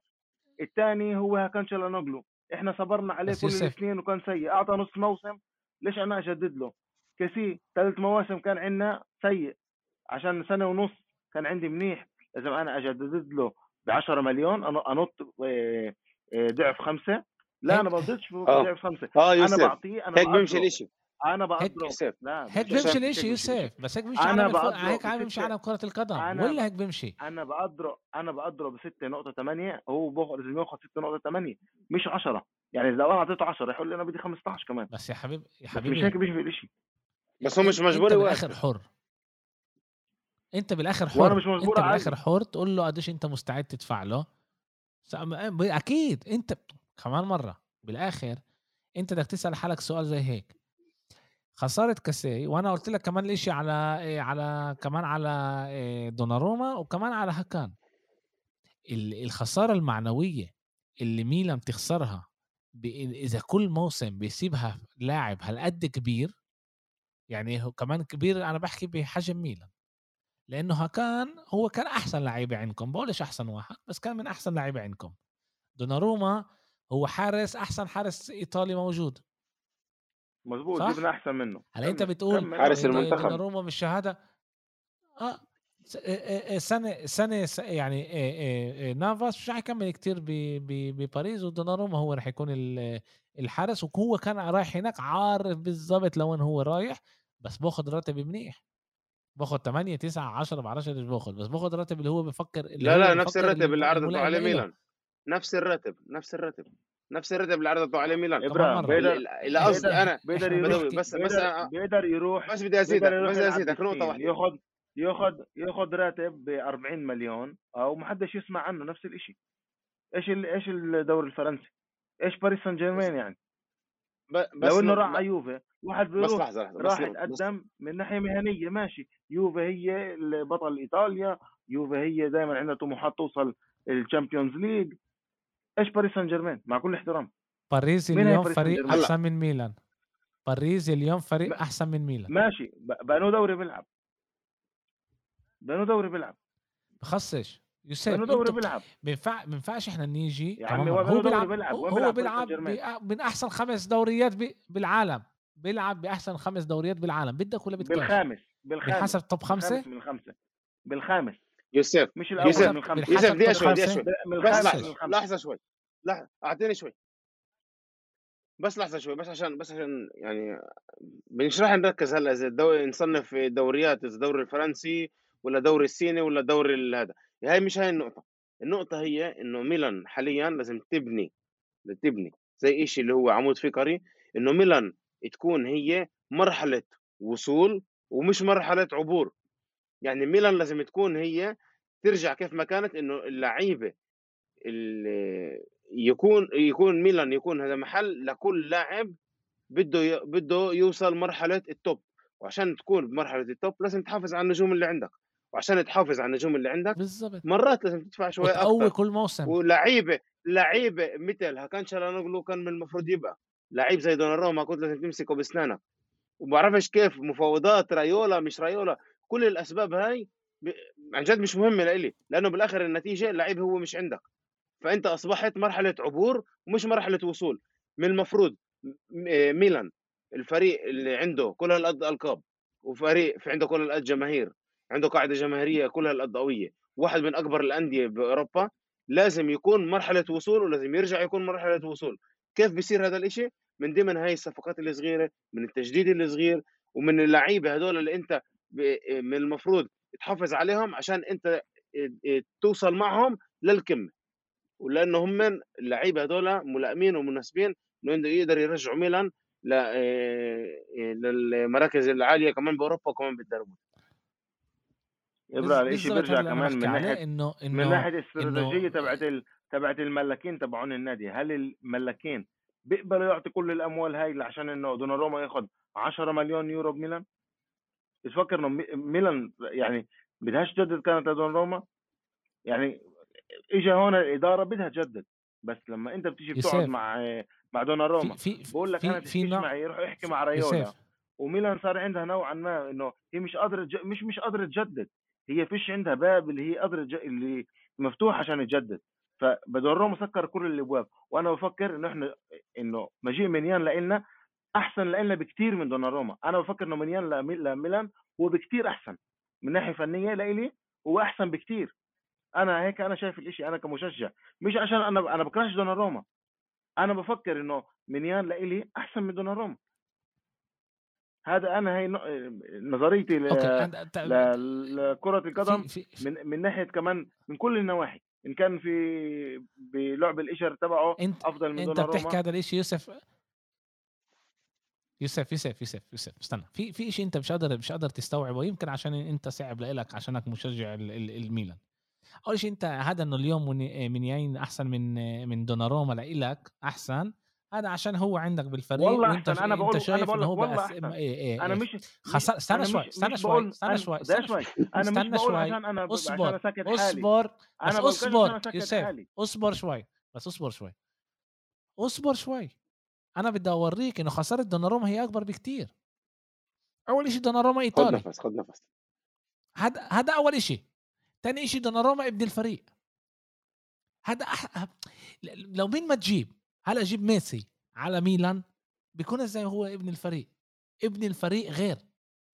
الثاني هو كان شالانوغلو إحنا صبرنا عليه كل السنين وكان سيء. أعطى نص موسم ليش أنا اجدد له؟ كسي ثلاث مواسم كان عندنا سيء. عشان سنة ونص كان عندي منيح. لازم أنا اجدد له. ب 10 مليون أنط آه، آه، ضعف خمسة. لا أنا ما في آه. ضعف خمسة. آه أنا بعطيه أنا هيك بيمشي الإشي. أنا بقدره لا هيك بيمشي الإشي يوسف بس هيك بيمشي أنا عالم بقدره هيك بيمشي عالم كرة القدم. ولا هيك بيمشي؟ أنا بقدره أنا بقدره ب 6.8 هو بياخذ لازم ياخذ 6.8 مش 10 يعني إذا أنا اعطيته 10 يقول لي أنا بدي 15 كمان. بس يا حبيبي يا حبيبي مش هيك بيمشي الإشي. بس هو مش مجبور بالاخر حر. أنت بالآخر حر. وأنا مش مجبور أنت بالآخر حر تقول له قديش أنت مستعد تدفع له. أكيد أنت كمان مرة. بالآخر أنت بدك تسأل حالك سؤال زي هيك. خسارة كاسي وأنا قلت لك كمان الإشي على على كمان على دوناروما وكمان على هكان الخسارة المعنوية اللي ميلان بتخسرها إذا كل موسم بيسيبها لاعب هالقد كبير يعني هو كمان كبير أنا بحكي بحجم ميلان. لأنه هكان هو كان أحسن لعيبه عندكم. بقولش أحسن واحد بس كان من أحسن لعيبه عندكم. دوناروما هو حارس أحسن حارس إيطالي موجود. مظبوط جبنا أحسن منه. هلا أنت بتقول حارس المنتخب. دوناروما مش شهادة؟ آه سنة سنة يعني نافاس مش حيكمل كتير بباريس ودوناروما هو رح يكون الحارس وهو كان رايح هناك عارف بالضبط لوين هو رايح بس باخذ راتب منيح. باخذ 8 9 10 بعرفش إيش باخذ بس باخذ الراتب اللي هو بفكر اللي لا هو لا نفس الراتب اللي عرضته على ميلان. نفس الراتب نفس الراتب نفس الراتب اللي عرضته على ميلان. إبراهيم بيقدر اللي قصدي أنا بيقدر يروح بس بس بيقدر يروح بس بدي أزيدك بس بدي أزيدك نقطة واحدة. ياخذ ياخذ ياخذ راتب ب 40 مليون أو ما حدش يسمع عنه نفس الشيء إيش إيش الدوري الفرنسي؟ إيش باريس سان جيرمان يعني؟ بس لو إنه راح على يوفي واحد بيروح بس لحظة لحظه راح يتقدم من ناحية مهنية ماشي. يوفي هي بطل إيطاليا يوفي هي دائما عندها طموحات توصل ال Champions League إيش باريس سان جيرمان مع كل احترام. باريس اليوم فريق أحسن من ميلان. باريس اليوم فريق أحسن من ميلان. ماشي. بأنو دوري بيلعب. بأنو دوري بيلعب. بخصش. يوسف، دوري بيلعب. بينفع بينفعش إحنا نيجي يا عمي هو بيلعب بيلعب هو بيلعب من أحسن خمس دوريات بالعالم. بيلعب بأحسن خمس دوريات بالعالم. بدك ولا بدك بالخامس بالخامس. بحسب توب خمسة؟ من الخمسه بالخامس. يوسف مش الأول يوسف من الخمسه يوسف دقيقة شوي دقيقة شوي. بس لحظة لحظة شوي. لحظه أعطيني شوي. بس لحظة شوي بس عشان بس عشان يعني مش راح نركز هلأ إذا الدوري نصنف دوريات إذا الدوري الفرنسي ولا دوري الصيني ولا دوري هذا. هاي مش هاي النقطة النقطة هي إنه ميلان حاليا لازم تبني تبني زي شيء اللي هو عمود فكري إنه ميلان تكون هي مرحلة وصول ومش مرحلة عبور. يعني ميلان لازم تكون هي ترجع كيف ما كانت إنه اللعيبة اللي يكون يكون ميلان يكون هذا محل لكل لاعب بده بده يوصل مرحلة ال top وعشان تكون بمرحلة ال top لازم تحافظ على النجوم اللي عندك. وعشان تحافظ على النجوم اللي عندك بالضبط. مرات لازم تدفع شوي أكثر كل موسم. ولعيبة لعيبة مثل هكان شالانوغلو كان من المفروض يبقى لعيب زي دوناروما كنت لازم تمسكه باسنانك وبعرفش كيف مفاوضات رايولا مش رايولا كل الأسباب هاي عن جد مش مهمة لإلي لأنه بالآخر النتيجة اللعيب هو مش عندك. فأنت أصبحت مرحلة عبور ومش مرحلة وصول. من المفروض ميلان الفريق اللي عنده كل هالقد القاب وفريق في عنده كل هالقد جماهير. عنده قاعدة جماهيرية كل هالقد قويه واحد من أكبر الأندية بأوروبا لازم يكون مرحلة وصول ولازم يرجع يكون مرحلة وصول. كيف بيصير هذا الإشي؟ من ضمن هاي الصفقات الصغيره من التجديد الصغير ومن اللعيبة هذول اللي أنت من المفروض تحافظ عليهم عشان أنت توصل معهم للقمه ولأنه هم اللعيبة هذول ملائمين ومناسبين إنه يقدر يرجعوا ميلان للمراكز العالية كمان بأوروبا وكمان بالدرجه يبقى الشيء بيرجع كمان من ناحية إنه إنه من ناحيه الاستراتيجية تبعت تبعت الملاكين تبعون النادي هل الملاكين بيقبلوا يعطي كل الأموال هاي عشان إنه دوناروما ياخذ 10 مليون يورو بميلان؟ بتفكر إنه ميلان يعني بدهاش تجدد كانت لدوناروما؟ يعني اجى هون الإدارة بدها تجدد بس لما أنت بتيجي بتقعد مع مع دوناروما في في بقول لك أنا تحكيش معي؟ روح احكي مع ريولا. وميلان صار عندها نوعا ما إنه هي مش قادرة مش مش قادرة تجدد. هي فيش عندها باب اللي هي قادرة اللي مفتوح عشان تجدد فبدوناروما سكر كل الابواب وأنا بفكر إنه إحنا إنه مجيء منيان لنا أحسن لنا بكثير من دوناروما. أنا بفكر إنه منيان لميلان هو بكثير أحسن من ناحية فنية لإلي هو أحسن بكثير أنا هيك أنا شايف الإشي أنا كمشجع. مش عشان أنا أنا بكرهش دوناروما. أنا بفكر إنه منيان لإلي أحسن من دوناروما. هذا أنا هي نظريتي ل... لكرة القدم من من ناحية كمان من كل النواحي إن كان في بلعب الاشر تبعه انت أفضل من أنت بتحكي هذا الإشي يوسف؟ يوسف يوسف يوسف يوسف استنى. في في شيء أنت مش قادر مش قادر تستوعبه يمكن عشان أنت صعب لك عشانك مشجع الميلان. أول شيء أنت هذا إنه اليوم من ياين أحسن من من دوناروما لإلك أحسن. هذا عشان هو عندك بالفريق والله وأنت أحسن أنا بقول انت شايف إنه هو والله أحسن. إيه إيه أنا إيه. مش خسر استنى شوي استنى شوي استنى شوي استنى شوي أنا مش بقول عشان أنا اصبر اصبر بس اصبر يوسف اصبر شوي بس اصبر شوي اصبر شوي. أنا بدي أوريك إنه خسارة دوناروما هي أكبر بكتير. أول شيء دوناروما إيطالي. خد نفس خد نفس. هذا هذا أول شيء ثاني شيء دوناروما ابن الفريق. هذا أح... لو مين ما تجيب هلا أجيب ميسي على ميلان؟ بيكون إزاي هو ابن الفريق؟ ابن الفريق غير.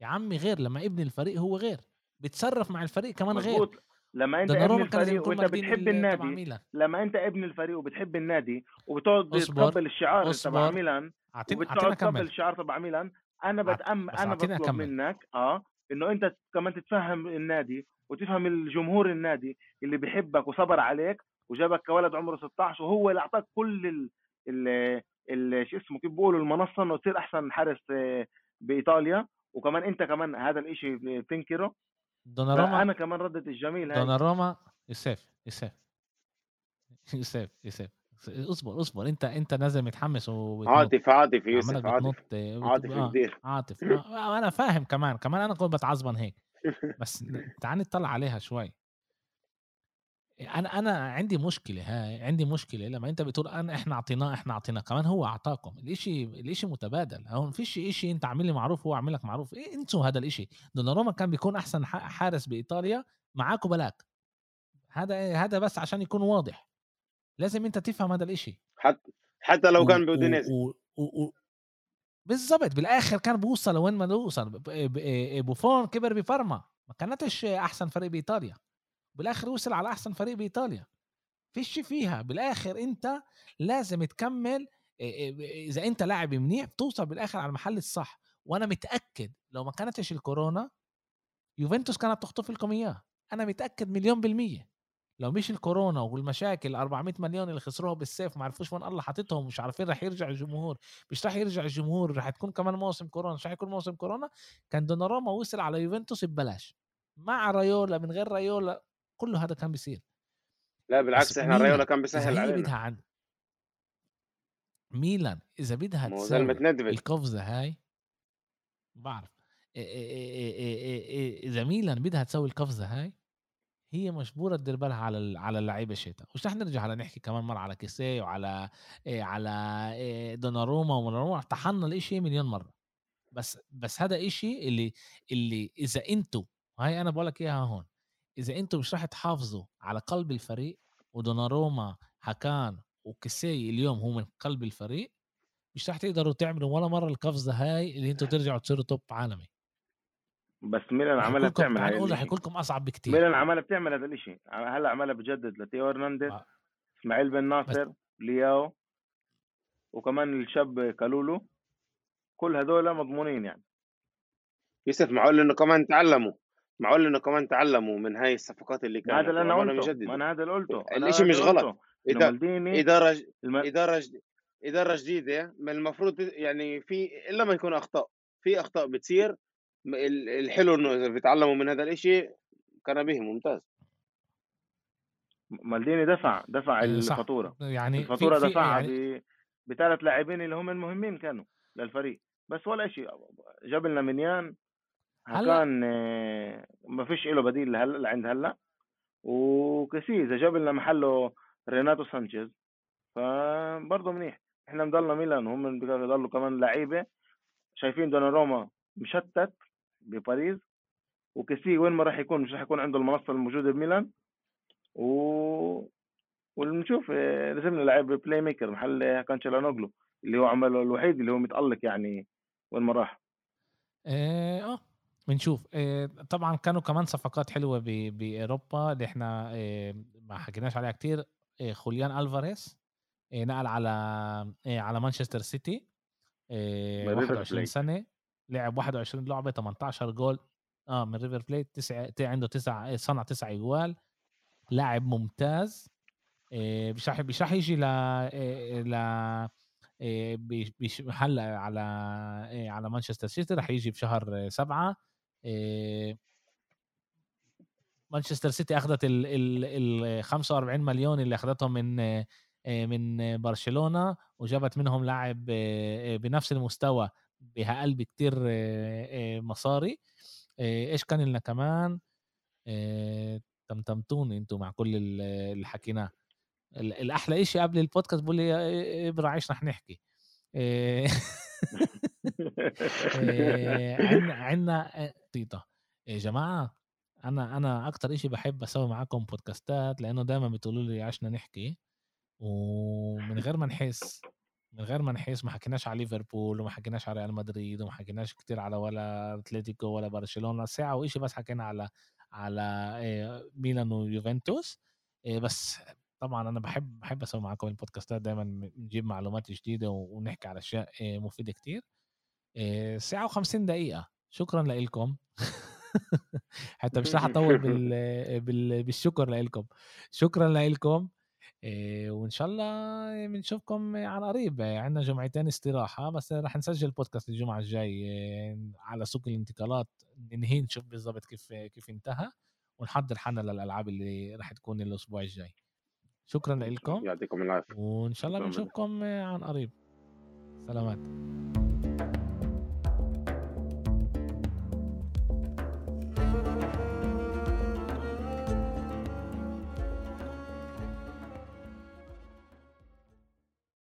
يا عمي غير لما ابن الفريق هو غير. بيتصرف مع الفريق كمان غير. لما أنت ابن الفريق وأنت بتحب النادي لما أنت ابن الفريق وبتحب النادي وبتقعد تقبل الشعار تبع ميلان وبتقعد تقبل الشعار تبع ميلان أنا بتأم أنا بطلب منك آه إنه أنت كمان تتفهم النادي وتفهم الجمهور النادي اللي بيحبك وصبر عليك وجابك كولد عمره 16 وهو اللي أعطاك كل شو اسمه كيف بيقولوا المنصة إنه تصير أحسن حارس آه، بإيطاليا. وكمان أنت كمان هذا الإشي بتنكره. دوناروما. أنا كمان ردة الجميل هاي. دوناروما يوسف يوسف يوسف يوسف اصبر اصبر. أنت أنت نازل متحمس عاطف عاطف يوسف عاطف. عاطف آه عاطف. آه أنا فاهم كمان كمان أنا كنت بتعصبن هيك. بس تعال نطلع عليها شوي. أنا أنا عندي مشكلة هاي عندي مشكلة لما أنت بتقول أنا إحنا اعطيناه إحنا اعطيناه كمان هو أعطاكم الإشي الإشي متبادل هون فيش إشي أنت عامل لي معروف هو عامل لك معروف إيه انسوا هذا الإشي؟ دوناروما كان بيكون أحسن حارس بإيطاليا معاك وبلاك هذا هذا بس عشان يكون واضح. لازم أنت تفهم هذا الإشي. حتى حتى لو كان بودينيز بالضبط بالآخر كان بوصل وين ما يوصل بوفون كبر بفرما ما كانتش أحسن فريق بإيطاليا. بالآخر وصل على أحسن فريق بإيطاليا. فيش فيها. بالآخر أنت لازم تكمل إذا أنت لاعب منيح بتوصل بالآخر على المحل الصح. وأنا متأكد لو ما كانتش الكورونا يوفنتوس كانت تخطف لكم إياه. أنا متأكد مليون بالمية. لو مش الكورونا والمشاكل 400 مليون اللي خسروها بالسيف ما عرفوش وين الله حاططهم مش عارفين رح يرجع الجمهور. مش رح يرجع الجمهور رح تكون كمان موسم كورونا. مش رح يكون موسم كورونا. كان دوناروما وصل على يوفنتوس ببلاش. مع رايولا من غير رايولا كله هذا كان بيصير. لا بالعكس إحنا رايولا كان بيسهل علينا. بدها عن ميلان إذا بدها تسوي القفزة هاي بعرف. إذا ميلان بدها تسوي القفزة هاي هي مجبورة تدير بالها على على اللعيبة الشتاء مش رح نرجع على نحكي كمان مرة على كيسي وعلى على دوناروما ودوناروما طحنا الإشي مليون مرة. بس بس هذا إشي اللي اللي إذا إنتوا هاي أنا بقول لك إياها هون إذا أنتم مش راح تحافظوا على قلب الفريق ودوناروما حكان وكسي اليوم هو من قلب الفريق مش راح تقدروا تعملوا ولا مرة القفزة هاي اللي أنتم ترجعوا تصيروا توب عالمي. بس ميلان عملها بتعمل هاي نقول رح لكم أصعب بكتير. ميلان عملها بتعمل هذا الإشي. هلأ عملها بجدد لتيو هرنانديز آه. إسماعيل بن ناصر لياو وكمان الشاب كالولو. كل هذول مضمونين يعني. يوسف معقول إنه كمان تعلموا. معقول إنه كمان تعلموا من هاي الصفقات اللي كانت هذا اللي أنا قلته. ما أنا هذا اللي قلته هذا مش غلط. إنه إذا- مالديني اداره الم... اداره جد... اداره جديده من المفروض يعني في إلا ما يكون أخطاء في أخطاء بتصير الحلو إنه إذا بيتعلموا من هذا الإشي كان به ممتاز مالديني دفع دفع صح. الفاتورة يعني في دفعها يعني. بثلاث لاعبين اللي هم المهمين كانوا للفريق بس ولا شيء جاب لنا منيان كان آه، ما فيش له بديل لهلا لعند هلا. وكيسي إذا جاب لنا محله ريناتو سانشيز فبرضه منيح. إحنا مضلنا ميلان وهم يضلوا كمان لعيبة. شايفين دوناروما مشتت بباريس. وكيسي وين ما راح يكون مش راح يكون عنده المنصة الموجودة بميلان. و ونشوف آه، لنا لاعب playmaker محل كالهانوغلو اللي هو عمله الوحيد اللي هو متألق يعني وين ما راح. آه آه، بنشوف. آه طبعا كانوا كمان صفقات حلوة بأوروبا اللي إحنا آه ما حكيناش عليها كتير. آه خوليان ألفاريز نقل على على مانشستر سيتي. آه من ريفر بليت. 21 سنة لعب 21 لعبة 18 جول. آه من ريفر بليت تسع عنده تسع صنع تسع أجوال. لاعب ممتاز. مش راح مش راح يجي ل ل هلا على على مانشستر سيتي راح يجي بشهر سبعة. مانشستر سيتي أخذت ال ال ال 45 مليون اللي أخذتهم من آه، آه، من آه، برشلونة وجابت منهم لاعب آه، آه، بنفس المستوى بأقل آه، آه، مصاري. آه، إيش كان لنا كمان؟ آه، تمتمتوني أنتم مع كل ال- اللي حكيناه. ال- الأحلى إشي قبل البودكاست بقول لي إيه، ابرع إيش رح نحكي؟ إيه، إيه، عنا عنا طيطة. يا جماعة أنا أنا أكتر إشي بحب أسوي معاكم بودكاستات لأنه دائما بتقولوا لي عشنا نحكي ومن غير ما نحس من غير ما نحس ما حكيناش على ليفربول وما حكيناش على ريال مدريد وما حكيناش كتير على ولا أتلتيكو ولا برشلونة ساعة وإشي بس حكينا على على ميلان ويوفنتوس. بس طبعا أنا بحب بحب أسوي معاكم البودكاستات دائما نجيب معلومات جديدة ونحكي على أشياء مفيدة كتير. إيه، ساعة و50 دقيقة. شكرا لكم حتى مش راح اطول بال... بال... بالشكر لكم شكرا لكم إيه، وإن شاء الله بنشوفكم عن قريب. عندنا جمعتين استراحة بس راح نسجل بودكاست الجمعة الجاي إيه، على سوق الانتقالات. ننهي نشوف بالضبط كيف كيف انتهى ونحضر حالنا للألعاب اللي راح تكون الأسبوع الجاي. شكرا لكم يعطيكم العافية. وإن شاء الله. بنشوفكم عن قريب. سلامات.